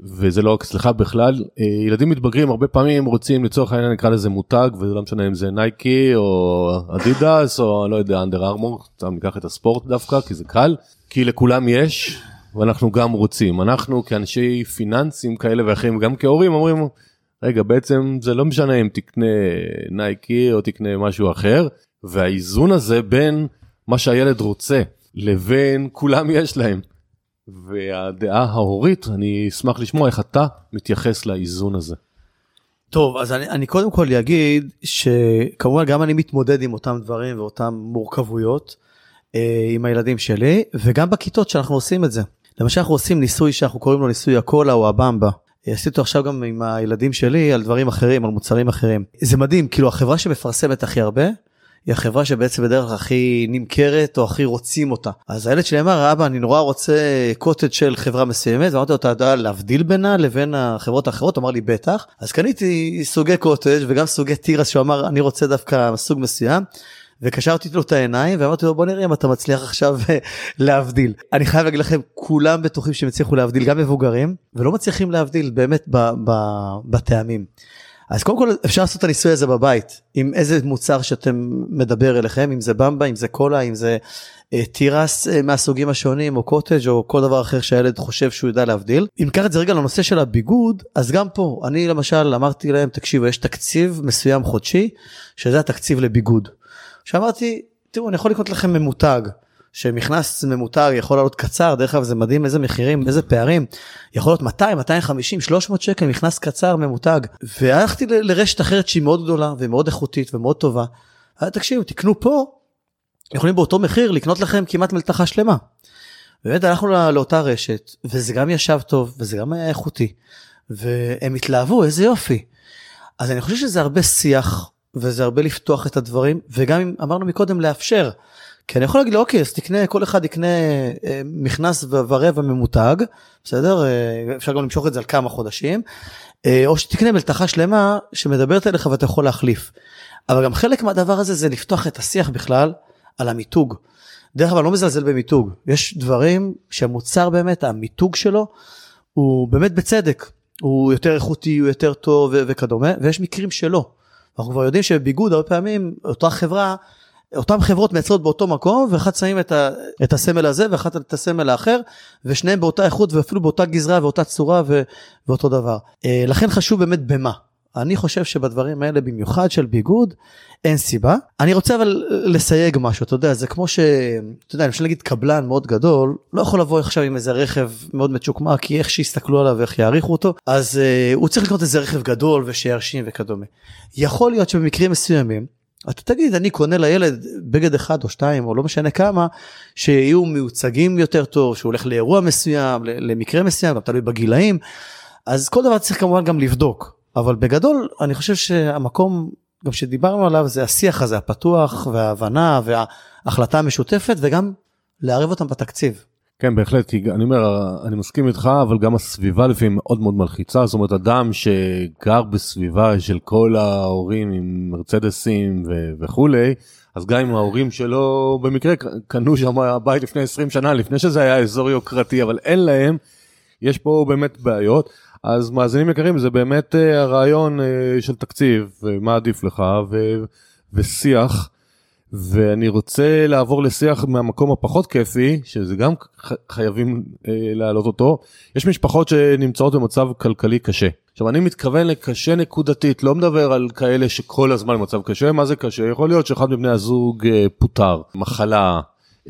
וזה לא רק אצלך בכלל. אה, ילדים מתבגרים הרבה פעמים רוצים לצורך העניין נקרא לזה מותג וזה לא משנה אם זה נייקי או אדידס או לא יודע אנדר ארמור סתם ניקח את הספורט דווקא כי זה קל. כי לכולם יש ואנחנו גם רוצים. אנחנו כאנשי פיננסים כאלה ואחרים גם כהורים אומרים רגע בעצם זה לא משנה אם תקנה נייקי או תקנה משהו אחר והאיזון הזה בין מה שהילד רוצה לבין כולם יש להם. והדעה ההורית אני אשמח לשמוע איך אתה מתייחס לאיזון הזה. טוב אז אני, אני קודם כל אגיד שכמובן גם אני מתמודד עם אותם דברים ואותם מורכבויות אה, עם הילדים שלי וגם בכיתות שאנחנו עושים את זה. למשל אנחנו עושים ניסוי שאנחנו קוראים לו ניסוי הקולה או הבמבה עשיתי אותו עכשיו גם עם הילדים שלי על דברים אחרים על מוצרים אחרים. זה מדהים כאילו החברה שמפרסמת הכי הרבה היא החברה שבעצם בדרך כלל הכי נמכרת או הכי רוצים אותה. אז הילד שלי אמר אבא אני נורא רוצה קוטג' של חברה מסוימת. ואמרתי לו אתה יודע להבדיל בינה לבין החברות האחרות? אמר לי בטח. אז קניתי סוגי קוטג' וגם סוגי תירס שהוא אמר אני רוצה דווקא סוג מסוים. וקשרתי לו את העיניים ואמרתי לו בוא נראה אם אתה מצליח עכשיו אה, להבדיל. אני חייב להגיד לכם כולם בטוחים שהם הצליחו להבדיל גם מבוגרים ולא מצליחים להבדיל באמת בטעמים. אז קודם כל אפשר לעשות את הניסוי הזה בבית עם איזה מוצר שאתם מדבר אליכם אם זה במבה אם זה קולה אם זה אה, תירס אה, מהסוגים השונים או קוטג' או כל דבר אחר שהילד חושב שהוא יודע להבדיל. אם ניקח את זה רגע לנושא של הביגוד אז גם פה אני למשל אמרתי להם תקשיבו יש תקציב מסוים חודשי שזה התקציב לביגוד. שאמרתי תראו אני יכול לקנות לכם ממותג שמכנס ממותג יכול לעלות קצר דרך אגב זה מדהים איזה מחירים איזה פערים יכול להיות 200 250 300 שקל מכנס קצר ממותג והלכתי לרשת אחרת שהיא מאוד גדולה ומאוד איכותית ומאוד טובה. תקשיבו תקנו פה יכולים באותו מחיר לקנות לכם כמעט מלתחה שלמה. באמת הלכנו לא, לאותה רשת וזה גם ישב טוב וזה גם היה איכותי והם התלהבו איזה יופי. אז אני חושב שזה הרבה שיח וזה הרבה לפתוח את הדברים וגם אם אמרנו מקודם לאפשר. כי אני יכול להגיד לו אוקיי אז תקנה כל אחד יקנה אה, מכנס ורבע ממותג בסדר אה, אפשר גם למשוך את זה על כמה חודשים אה, או שתקנה מלתחה שלמה שמדברת אליך ואתה יכול להחליף. אבל גם חלק מהדבר הזה זה לפתוח את השיח בכלל על המיתוג. דרך אגב אני לא מזלזל במיתוג יש דברים שהמוצר באמת המיתוג שלו הוא באמת בצדק הוא יותר איכותי הוא יותר טוב וכדומה ויש מקרים שלא. אנחנו כבר יודעים שבביגוד הרבה פעמים אותה חברה אותן חברות מייצרות באותו מקום ואחת שמים את, ה, את הסמל הזה ואחת את הסמל האחר ושניהם באותה איכות ואפילו באותה גזרה ואותה צורה ו, ואותו דבר. אה, לכן חשוב באמת במה. אני חושב שבדברים האלה במיוחד של ביגוד אין סיבה. אני רוצה אבל לסייג משהו אתה יודע זה כמו ש... אתה יודע חושב להגיד קבלן מאוד גדול לא יכול לבוא עכשיו עם איזה רכב מאוד מצ'וקמק כי איך שיסתכלו עליו ואיך יעריכו אותו אז uh, הוא צריך לקנות איזה רכב גדול ושירשים וכדומה. יכול להיות שבמקרים מסוימים אתה תגיד אני קונה לילד בגד אחד או שתיים או לא משנה כמה שיהיו מיוצגים יותר טוב שהוא הולך לאירוע מסוים למקרה מסוים תלוי בגילאים אז כל דבר צריך כמובן גם לבדוק אבל בגדול אני חושב שהמקום גם שדיברנו עליו זה השיח הזה הפתוח וההבנה וההחלטה המשותפת וגם לערב אותם בתקציב. כן בהחלט כי אני אומר אני מסכים איתך אבל גם הסביבה לפעמים מאוד מאוד מלחיצה זאת אומרת אדם שגר בסביבה של כל ההורים עם מרצדסים ו- וכולי אז גם אם ההורים שלו במקרה קנו שם בית לפני 20 שנה לפני שזה היה אזור יוקרתי אבל אין להם יש פה באמת בעיות אז מאזינים יקרים זה באמת uh, הרעיון uh, של תקציב ומה עדיף לך ו- ושיח. ואני רוצה לעבור לשיח מהמקום הפחות כיפי שזה גם חייבים אה, להעלות אותו. יש משפחות שנמצאות במצב כלכלי קשה. עכשיו אני מתכוון לקשה נקודתית לא מדבר על כאלה שכל הזמן במצב קשה. מה זה קשה? יכול להיות שאחד מבני הזוג אה, פוטר. מחלה אה,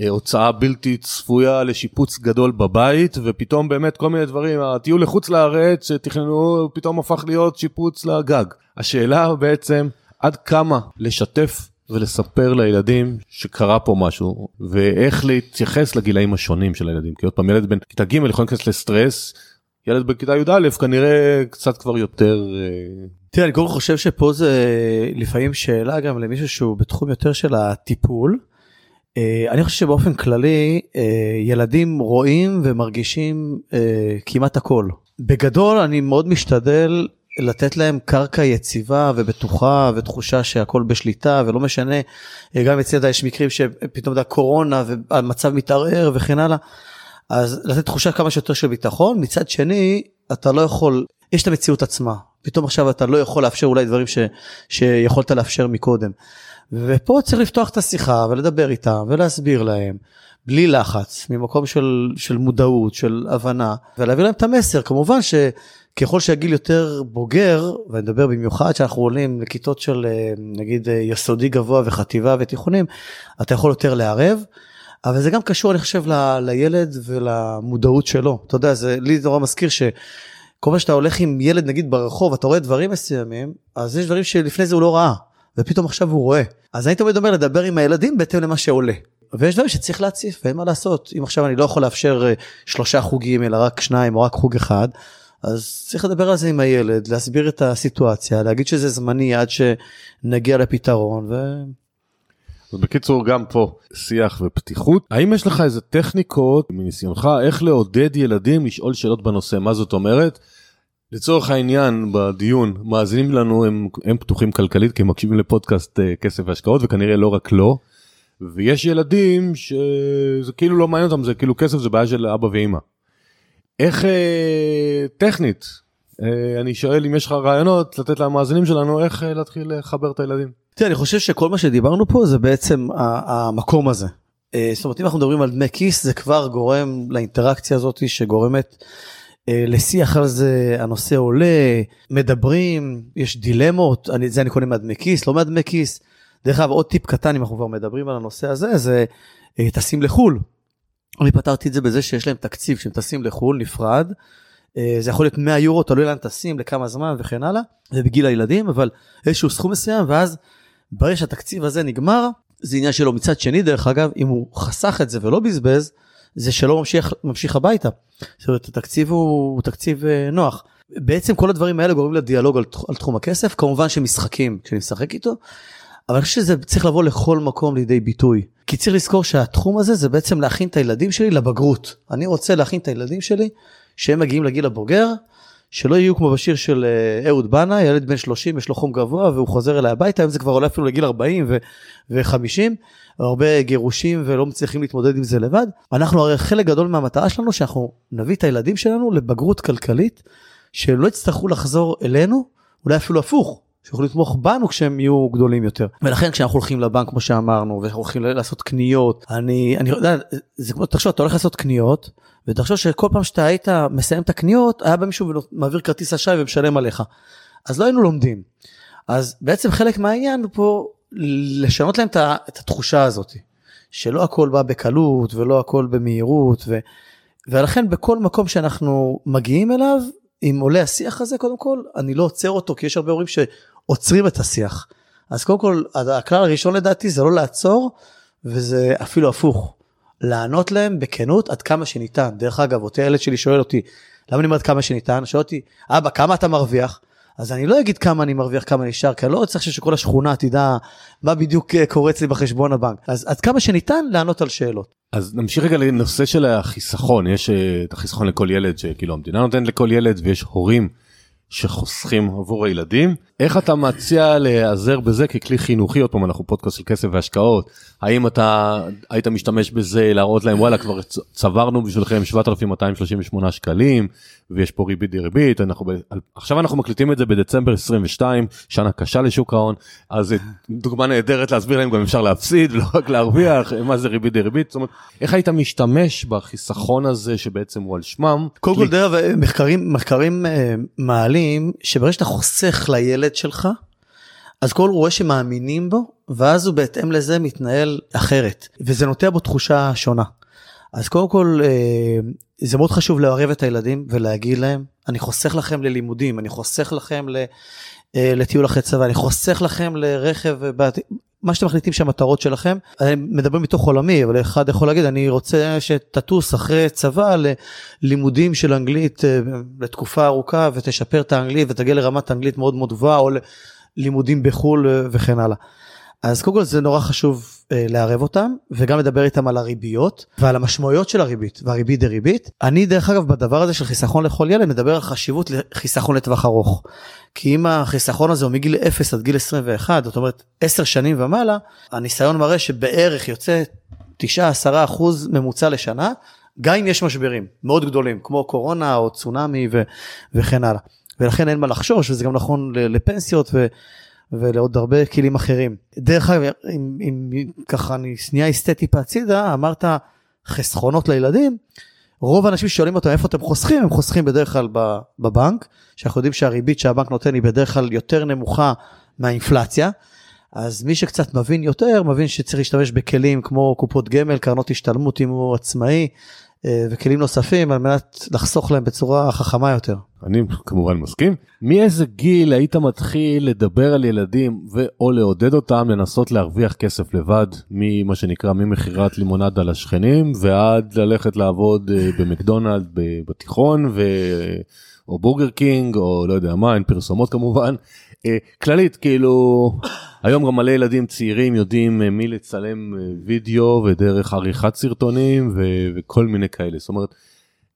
הוצאה בלתי צפויה לשיפוץ גדול בבית ופתאום באמת כל מיני דברים הטיול לחוץ לארץ שתכננו פתאום הפך להיות שיפוץ לגג השאלה בעצם עד כמה לשתף ולספר לילדים שקרה פה משהו ואיך להתייחס לגילאים השונים של הילדים כי עוד פעם ילד בן כיתה ג' יכול להיכנס לסטרס ילד בכיתה י"א כנראה קצת כבר יותר. אה, תראה אני קודם חושב שפה זה לפעמים שאלה גם למישהו שהוא בתחום יותר של הטיפול. אה, אני חושב שבאופן כללי אה, ילדים רואים ומרגישים כמעט הכל. בגדול אני מאוד משתדל לתת להם קרקע יציבה ובטוחה ותחושה שהכל בשליטה ולא משנה גם אצלי יש מקרים שפתאום זה קורונה והמצב מתערער וכן הלאה. אז לתת תחושה כמה שיותר של ביטחון מצד שני אתה לא יכול יש את המציאות עצמה פתאום עכשיו אתה לא יכול לאפשר אולי דברים ש, שיכולת לאפשר מקודם. ופה צריך לפתוח את השיחה ולדבר איתם ולהסביר להם בלי לחץ ממקום של, של מודעות של הבנה ולהביא להם את המסר כמובן ש... ככל שהגיל יותר בוגר, ואני מדבר במיוחד שאנחנו עולים לכיתות של אה, נגיד אה, יסודי גבוה וחטיבה ותיכונים, אתה יכול יותר לערב, אבל זה גם קשור אני חושב ל, לילד ולמודעות שלו. אתה יודע, זה לי נורא מזכיר ש... כל פעם שאתה הולך עם ילד נגיד ברחוב אתה רואה דברים מסוימים אז יש דברים שלפני זה הוא לא ראה ופתאום עכשיו הוא רואה אז אני תמיד אומר לדבר עם הילדים בהתאם למה שעולה. ויש דברים שצריך להציף ואין מה לעשות אם עכשיו אני לא יכול לאפשר אה, שלושה חוגים אלא רק שניים או רק חוג אחד אז צריך לדבר על זה עם הילד, להסביר את הסיטואציה, להגיד שזה זמני עד שנגיע לפתרון. ו... אז בקיצור גם פה שיח ופתיחות האם יש לך איזה טכניקות מניסיונך איך לעודד ילדים לשאול שאלות בנושא מה זאת אומרת. לצורך העניין בדיון מאזינים לנו הם, הם פתוחים כלכלית כי הם מקשיבים לפודקאסט uh, כסף והשקעות וכנראה לא רק לא. ויש ילדים שזה כאילו לא מעניין אותם זה כאילו כסף זה בעיה של אבא ואמא. איך אה, טכנית, אה, אני שואל אם יש לך רעיונות לתת למאזינים שלנו איך אה, להתחיל לחבר את הילדים. תראה, אני חושב שכל מה שדיברנו פה זה בעצם המקום הזה. אה, זאת אומרת אם אנחנו מדברים על דמי כיס זה כבר גורם לאינטראקציה הזאת שגורמת אה, לשיח על זה הנושא עולה מדברים יש דילמות אני זה אני קונה מהדמי כיס לא מהדמי כיס. דרך אגב עוד טיפ קטן אם אנחנו כבר מדברים על הנושא הזה זה אה, טסים לחו"ל אני פתרתי את זה בזה שיש להם תקציב שהם טסים לחו"ל נפרד. אה, זה יכול להיות 100 יורו תלוי לאן טסים לכמה זמן וכן הלאה זה בגיל הילדים אבל איזשהו סכום מסוים ואז ברגע שהתקציב הזה נגמר זה עניין שלו מצד שני דרך אגב אם הוא חסך את זה ולא בזבז זה שלא ממשיך ממשיך הביתה. זאת אומרת התקציב הוא, הוא תקציב אה, נוח. בעצם כל הדברים האלה גורמים לדיאלוג על, על תחום הכסף כמובן שמשחקים כשאני משחק איתו אבל אני חושב שזה צריך לבוא לכל מקום לידי ביטוי. כי צריך לזכור שהתחום הזה זה בעצם להכין את הילדים שלי לבגרות. אני רוצה להכין את הילדים שלי שהם מגיעים לגיל הבוגר, שלא יהיו כמו בשיר של אה, אהוד בנה, ילד בן 30 יש לו חום גבוה והוא חוזר אליי הביתה, היום זה כבר עולה אפילו לגיל 40 ו-50, הרבה גירושים ולא מצליחים להתמודד עם זה לבד. אנחנו הרי חלק גדול מהמטרה שלנו שאנחנו נביא את הילדים שלנו לבגרות כלכלית, שהם לא יצטרכו לחזור אלינו, אולי אפילו הפוך, שיוכלו לתמוך בנו כשהם יהיו גדולים יותר. ולכן כשאנחנו הולכים לבנק כמו שאמרנו ואנחנו הולכים לעשות קניות אני אני יודע זה כמו תחשוב אתה הולך לעשות קניות ותחשוב שכל פעם שאתה היית מסיים את הקניות היה בא מישהו ומעביר כרטיס אשראי ומשלם עליך. אז לא היינו לומדים. אז בעצם חלק מהעניין פה לשנות להם את התחושה הזאת שלא הכל בא בקלות ולא הכל במהירות ו, ולכן בכל מקום שאנחנו מגיעים אליו אם עולה השיח הזה קודם כל אני לא עוצר אותו כי יש הרבה הורים שעוצרים את השיח. אז קודם כל הכלל הראשון לדעתי זה לא לעצור וזה אפילו הפוך. לענות להם בכנות עד כמה שניתן. דרך אגב, אותי הילד שלי שואל אותי, למה אני אומר עד כמה שניתן? שואל אותי, אבא, כמה אתה מרוויח? אז אני לא אגיד כמה אני מרוויח, כמה נשאר, כי אני לא צריך שכל השכונה תדע מה בדיוק אה, קורה אצלי בחשבון הבנק. אז עד כמה שניתן לענות על שאלות. אז נמשיך רגע לנושא של החיסכון, יש אה, את החיסכון לכל ילד שכאילו המדינה נותנת לכל ילד ויש הורים שחוסכים עבור הילדים. איך אתה מציע להיעזר בזה ככלי חינוכי? עוד פעם אנחנו פודקאסט של כסף והשקעות. האם אתה היית משתמש בזה להראות להם וואלה כבר צברנו בשבילכם 7238 שקלים ויש פה ריבית דריבית אנחנו ב... עכשיו אנחנו מקליטים את זה בדצמבר 22 שנה קשה לשוק ההון אז דוגמה נהדרת להסביר להם גם אפשר להפסיד לא רק להרוויח מה זה ריבית דריבית זאת אומרת איך היית משתמש בחיסכון הזה שבעצם הוא על שמם. קודם כל דרך מחקרים מחקרים אה, מעלים שברגע שאתה חוסך לילד שלך אז כל רואה שמאמינים בו ואז הוא בהתאם לזה מתנהל אחרת וזה נוטע בו תחושה שונה. אז קודם כל אה, זה מאוד חשוב לערב את הילדים ולהגיד להם אני חוסך לכם ללימודים אני חוסך לכם אה, לטיול אחרי צבא אני חוסך לכם לרכב מה שאתם מחליטים שהמטרות שלכם אני מדבר מתוך עולמי אבל אחד יכול להגיד אני רוצה שתטוס אחרי צבא ללימודים של אנגלית אה, לתקופה ארוכה ותשפר את האנגלית ותגיע לרמת אנגלית מאוד מאוד גבוהה או ללימודים בחו"ל וכן הלאה. אז קודם כל זה נורא חשוב אה, לערב אותם וגם לדבר איתם על הריביות ועל המשמעויות של הריבית והריבית דריבית. אני דרך אגב בדבר הזה של חיסכון לכל ילד מדבר על חשיבות לחיסכון לטווח ארוך. כי אם החיסכון הזה הוא מגיל 0 עד גיל 21 זאת אומרת 10 שנים ומעלה הניסיון מראה שבערך יוצא 9-10 אחוז ממוצע לשנה גם אם יש משברים מאוד גדולים כמו קורונה או צונאמי ו- וכן הלאה. ולכן אין מה לחשוש וזה גם נכון לפנסיות ו- ולעוד הרבה כלים אחרים. דרך אגב, אם, אם ככה אני שנייה אסטה טיפה הצידה, אמרת חסכונות לילדים, רוב האנשים שואלים אותם איפה אתם חוסכים, הם חוסכים בדרך כלל בבנק, שאנחנו יודעים שהריבית שהבנק נותן היא בדרך כלל יותר נמוכה מהאינפלציה. אז מי שקצת מבין יותר, מבין שצריך להשתמש בכלים כמו קופות גמל, קרנות השתלמות אם הוא עצמאי, וכלים נוספים על מנת לחסוך להם בצורה חכמה יותר. אני כמובן מסכים. מאיזה גיל היית מתחיל לדבר על ילדים ו/או לעודד אותם לנסות להרוויח כסף לבד ממה שנקרא ממכירת לימונדה לשכנים ועד ללכת לעבוד אה, במקדונלד בתיכון ו... או בורגר קינג או לא יודע מה אין פרסומות כמובן אה, כללית כאילו היום גם מלא ילדים צעירים יודעים אה, מי לצלם אה, וידאו ודרך עריכת סרטונים וכל מיני כאלה זאת אומרת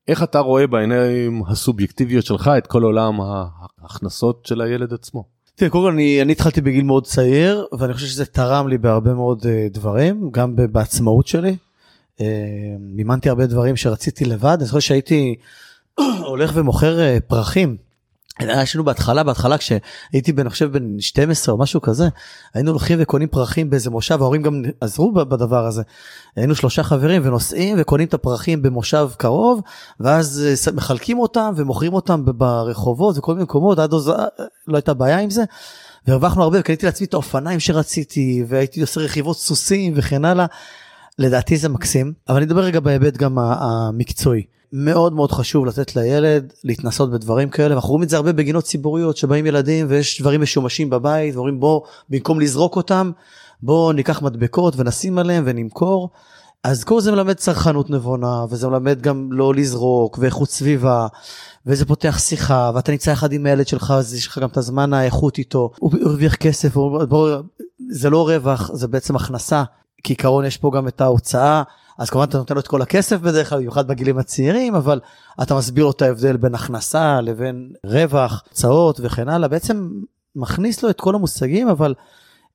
איך אתה רואה בעיניים הסובייקטיביות שלך את כל עולם ההכנסות של הילד עצמו. תראה, קודם כל אני, אני התחלתי בגיל מאוד צעיר ואני חושב שזה תרם לי בהרבה מאוד uh, דברים גם בעצמאות שלי. Uh, מימנתי הרבה דברים שרציתי לבד אני חושב שהייתי הולך ומוכר uh, פרחים יש לנו בהתחלה בהתחלה כשהייתי בן חושב בן 12 או משהו כזה היינו הולכים וקונים פרחים באיזה מושב ההורים גם עזרו בדבר הזה. היינו שלושה חברים ונוסעים וקונים את הפרחים במושב קרוב ואז אה, מחלקים אותם ומוכרים אותם ברחובות וכל מיני מקומות עד אז לא הייתה בעיה עם זה. והרווחנו הרבה וקניתי לעצמי את האופניים שרציתי והייתי עושה רכיבות סוסים וכן הלאה. לדעתי זה מקסים אבל אני אדבר רגע בהיבט גם המקצועי. מאוד מאוד חשוב לתת לילד להתנסות בדברים כאלה אנחנו רואים את זה הרבה בגינות ציבוריות שבאים ילדים ויש דברים משומשים בבית ואומרים בוא במקום לזרוק אותם בוא ניקח מדבקות ונשים עליהם ונמכור. אז כל זה מלמד צרכנות נבונה וזה מלמד גם לא לזרוק ואיכות סביבה וזה פותח שיחה ואתה נמצא יחד עם הילד שלך אז יש לך גם את הזמן האיכות איתו. הוא הרוויח כסף הוא, בוא, זה לא רווח זה בעצם הכנסה. כעיקרון יש פה גם את ההוצאה אז כמובן אתה נותן לו את כל הכסף בדרך כלל, במיוחד בגילים הצעירים, אבל אתה מסביר לו את ההבדל בין הכנסה לבין רווח, הוצאות וכן הלאה, בעצם מכניס לו את כל המושגים, אבל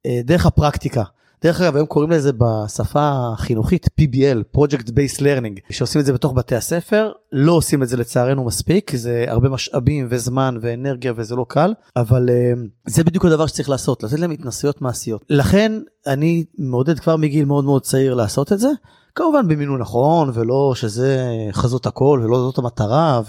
אה, דרך הפרקטיקה. דרך אגב היום קוראים לזה בשפה החינוכית PBL, Project Based Learning, שעושים את זה בתוך בתי הספר, לא עושים את זה לצערנו מספיק, כי זה הרבה משאבים וזמן ואנרגיה וזה לא קל, אבל uh, זה בדיוק הדבר שצריך לעשות, לתת להם התנסויות מעשיות. לכן אני מעודד כבר מגיל מאוד מאוד צעיר לעשות את זה. כמובן במינון נכון ולא שזה חזות הכל ולא זאת המטרה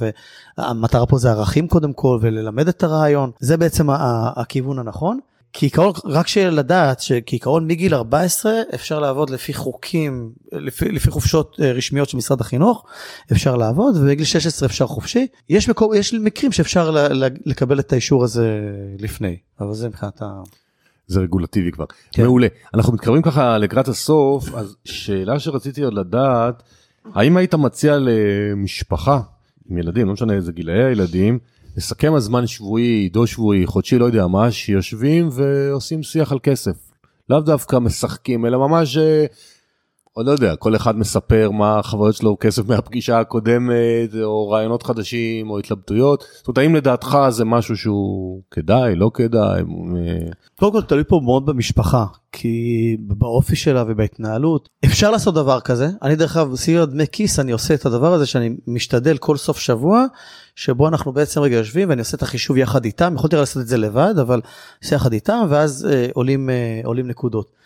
והמטרה פה זה ערכים קודם כל וללמד את הרעיון זה בעצם הכיוון הנכון. כעיקרון רק שלדעת שכעיקרון מגיל 14 אפשר לעבוד לפי חוקים לפי, לפי חופשות אה, רשמיות של משרד החינוך אפשר לעבוד ובגיל 16 אפשר חופשי יש מקום יש מקרים שאפשר לקבל את האישור הזה לפני אבל זה מבחינת ה... זה רגולטיבי כבר. כן. מעולה. אנחנו מתקרבים ככה לקראת הסוף, אז שאלה שרציתי עוד לדעת, האם היית מציע למשפחה עם ילדים, לא משנה איזה גילאי הילדים, לסכם הזמן שבועי, דו שבועי, חודשי, לא יודע מה, שיושבים ועושים שיח על כסף. לאו דווקא משחקים, אלא ממש אה, או לא יודע, כל אחד מספר מה החוויות שלו, כסף מהפגישה הקודמת, או רעיונות חדשים, או התלבטויות. זאת אומרת, האם לדעתך זה משהו שהוא כדאי, לא כדאי? קודם כל תלוי פה מאוד במשפחה, כי באופי שלה ובהתנהלות, אפשר לעשות דבר כזה. אני דרך אגב, סיוע דמי כיס, אני עושה את הדבר הזה שאני משתדל כל סוף שבוע, שבו אנחנו בעצם רגע יושבים ואני עושה את החישוב יחד איתם, יכולתי לעשות את זה לבד, אבל עושה יחד איתם, ואז אה, עולים, אה, עולים נקודות.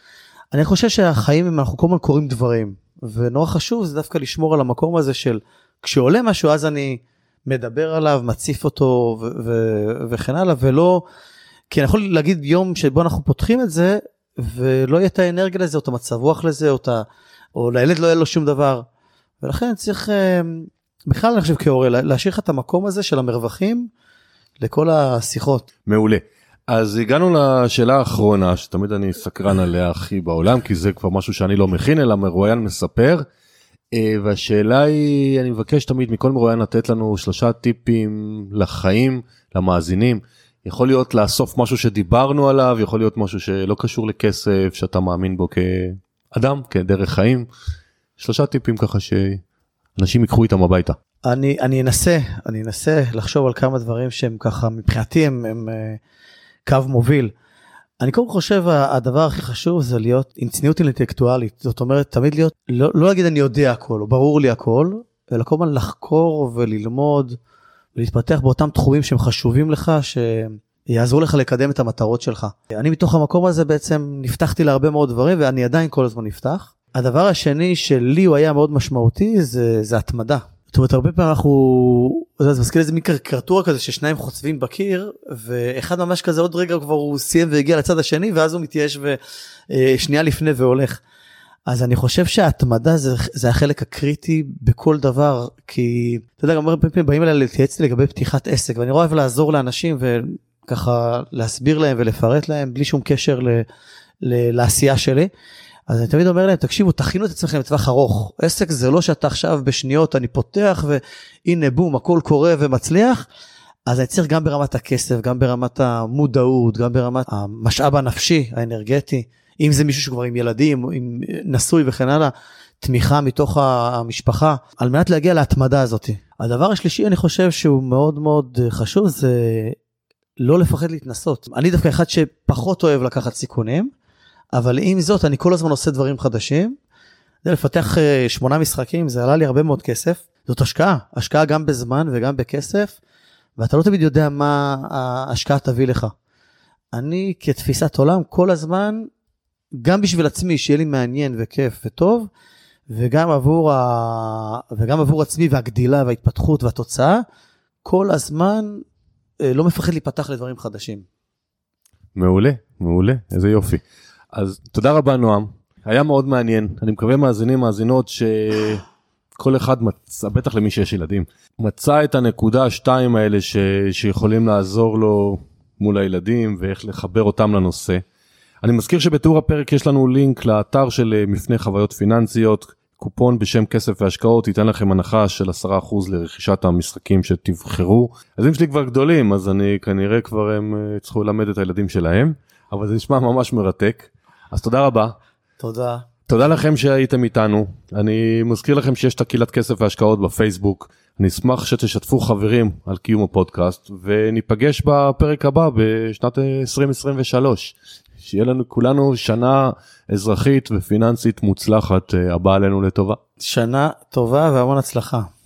אני חושב שהחיים הם אנחנו כל הזמן קוראים דברים ונורא חשוב זה דווקא לשמור על המקום הזה של כשעולה משהו אז אני מדבר עליו מציף אותו ו- ו- וכן הלאה ולא כי אני יכול להגיד יום שבו אנחנו פותחים את זה ולא יהיה את האנרגיה לזה או את המצב רוח לזה או, ה- או לילד לא יהיה לו שום דבר ולכן צריך אה, בכלל אני חושב כהורה להשאיר לך את המקום הזה של המרווחים לכל השיחות. מעולה. אז הגענו לשאלה האחרונה שתמיד אני סקרן עליה הכי בעולם כי זה כבר משהו שאני לא מכין אלא מרואיין מספר. אה, והשאלה היא אני מבקש תמיד מכל מרואיין לתת לנו שלושה טיפים לחיים למאזינים. יכול להיות לאסוף משהו שדיברנו עליו יכול להיות משהו שלא קשור לכסף שאתה מאמין בו כאדם כדרך חיים. שלושה טיפים ככה שאנשים ייקחו איתם הביתה. אני אני אנסה אני אנסה לחשוב על כמה דברים שהם ככה מבחינתי הם. הם אה, קו מוביל. אני קודם חושב הדבר הכי חשוב זה להיות עם צניעות אינטלקטואלית זאת אומרת תמיד להיות לא, לא להגיד אני יודע הכל או ברור לי הכל אלא כל הזמן לחקור וללמוד ולהתפתח באותם תחומים שהם חשובים לך שיעזרו לך לקדם את המטרות שלך. אני מתוך המקום הזה בעצם נפתחתי להרבה מאוד דברים ואני עדיין כל הזמן נפתח. הדבר השני שלי הוא היה מאוד משמעותי זה, זה התמדה. זאת אומרת הרבה פעמים אנחנו זה מזכיר איזה מין קריקטורה כזה ששניים חוצבים בקיר ואחד ממש כזה עוד רגע כבר הוא סיים והגיע לצד השני ואז הוא מתייאש ושנייה לפני והולך. אז אני חושב שההתמדה זה, זה החלק הקריטי בכל דבר כי אתה יודע גם הרבה פעמים באים אליי להתייעץ לגבי פתיחת עסק ואני רואה אוהב לעזור לאנשים וככה להסביר להם ולפרט להם בלי שום קשר ל, ל, לעשייה שלי. אז אני תמיד אומר להם, תקשיבו, תכינו את עצמכם לטווח ארוך. עסק זה לא שאתה עכשיו בשניות, אני פותח והנה בום, הכל קורה ומצליח. אז אני צריך גם ברמת הכסף, גם ברמת המודעות, גם ברמת המשאב הנפשי, האנרגטי. אם זה מישהו שכבר עם ילדים, עם נשוי וכן הלאה, תמיכה מתוך המשפחה, על מנת להגיע להתמדה הזאת. הדבר השלישי, אני חושב שהוא מאוד מאוד חשוב, זה לא לפחד להתנסות. אני דווקא אחד שפחות אוהב לקחת סיכונים. אבל עם זאת אני כל הזמן עושה דברים חדשים. לפתח אה, שמונה משחקים זה עלה לי הרבה מאוד כסף זאת השקעה השקעה גם בזמן וגם בכסף ואתה לא תמיד יודע מה ההשקעה תביא לך. אני כתפיסת עולם כל הזמן גם בשביל עצמי שיהיה לי מעניין וכיף וטוב וגם עבור, ה... וגם עבור עצמי והגדילה וההתפתחות והתוצאה כל הזמן אה, לא מפחד להיפתח לדברים חדשים. מעולה מעולה איזה יופי. אז תודה רבה נועם, היה מאוד מעניין, אני מקווה מאזינים מאזינות שכל אחד מצא, בטח למי שיש ילדים, מצא את הנקודה השתיים האלה ש... שיכולים לעזור לו מול הילדים ואיך לחבר אותם לנושא. אני מזכיר שבתיאור הפרק יש לנו לינק לאתר של אה, מפנה חוויות פיננסיות, קופון בשם כסף והשקעות ייתן לכם הנחה של 10% לרכישת המשחקים שתבחרו. אם שלי כבר גדולים אז אני כנראה כבר הם אה, צריכו ללמד את הילדים שלהם, אבל זה נשמע ממש מרתק. אז תודה רבה. תודה. תודה לכם שהייתם איתנו. אני מזכיר לכם שיש את הקהילת כסף והשקעות בפייסבוק. אני אשמח שתשתפו חברים על קיום הפודקאסט וניפגש בפרק הבא בשנת 2023. שיהיה לנו כולנו שנה אזרחית ופיננסית מוצלחת הבאה עלינו לטובה. שנה טובה והמון הצלחה.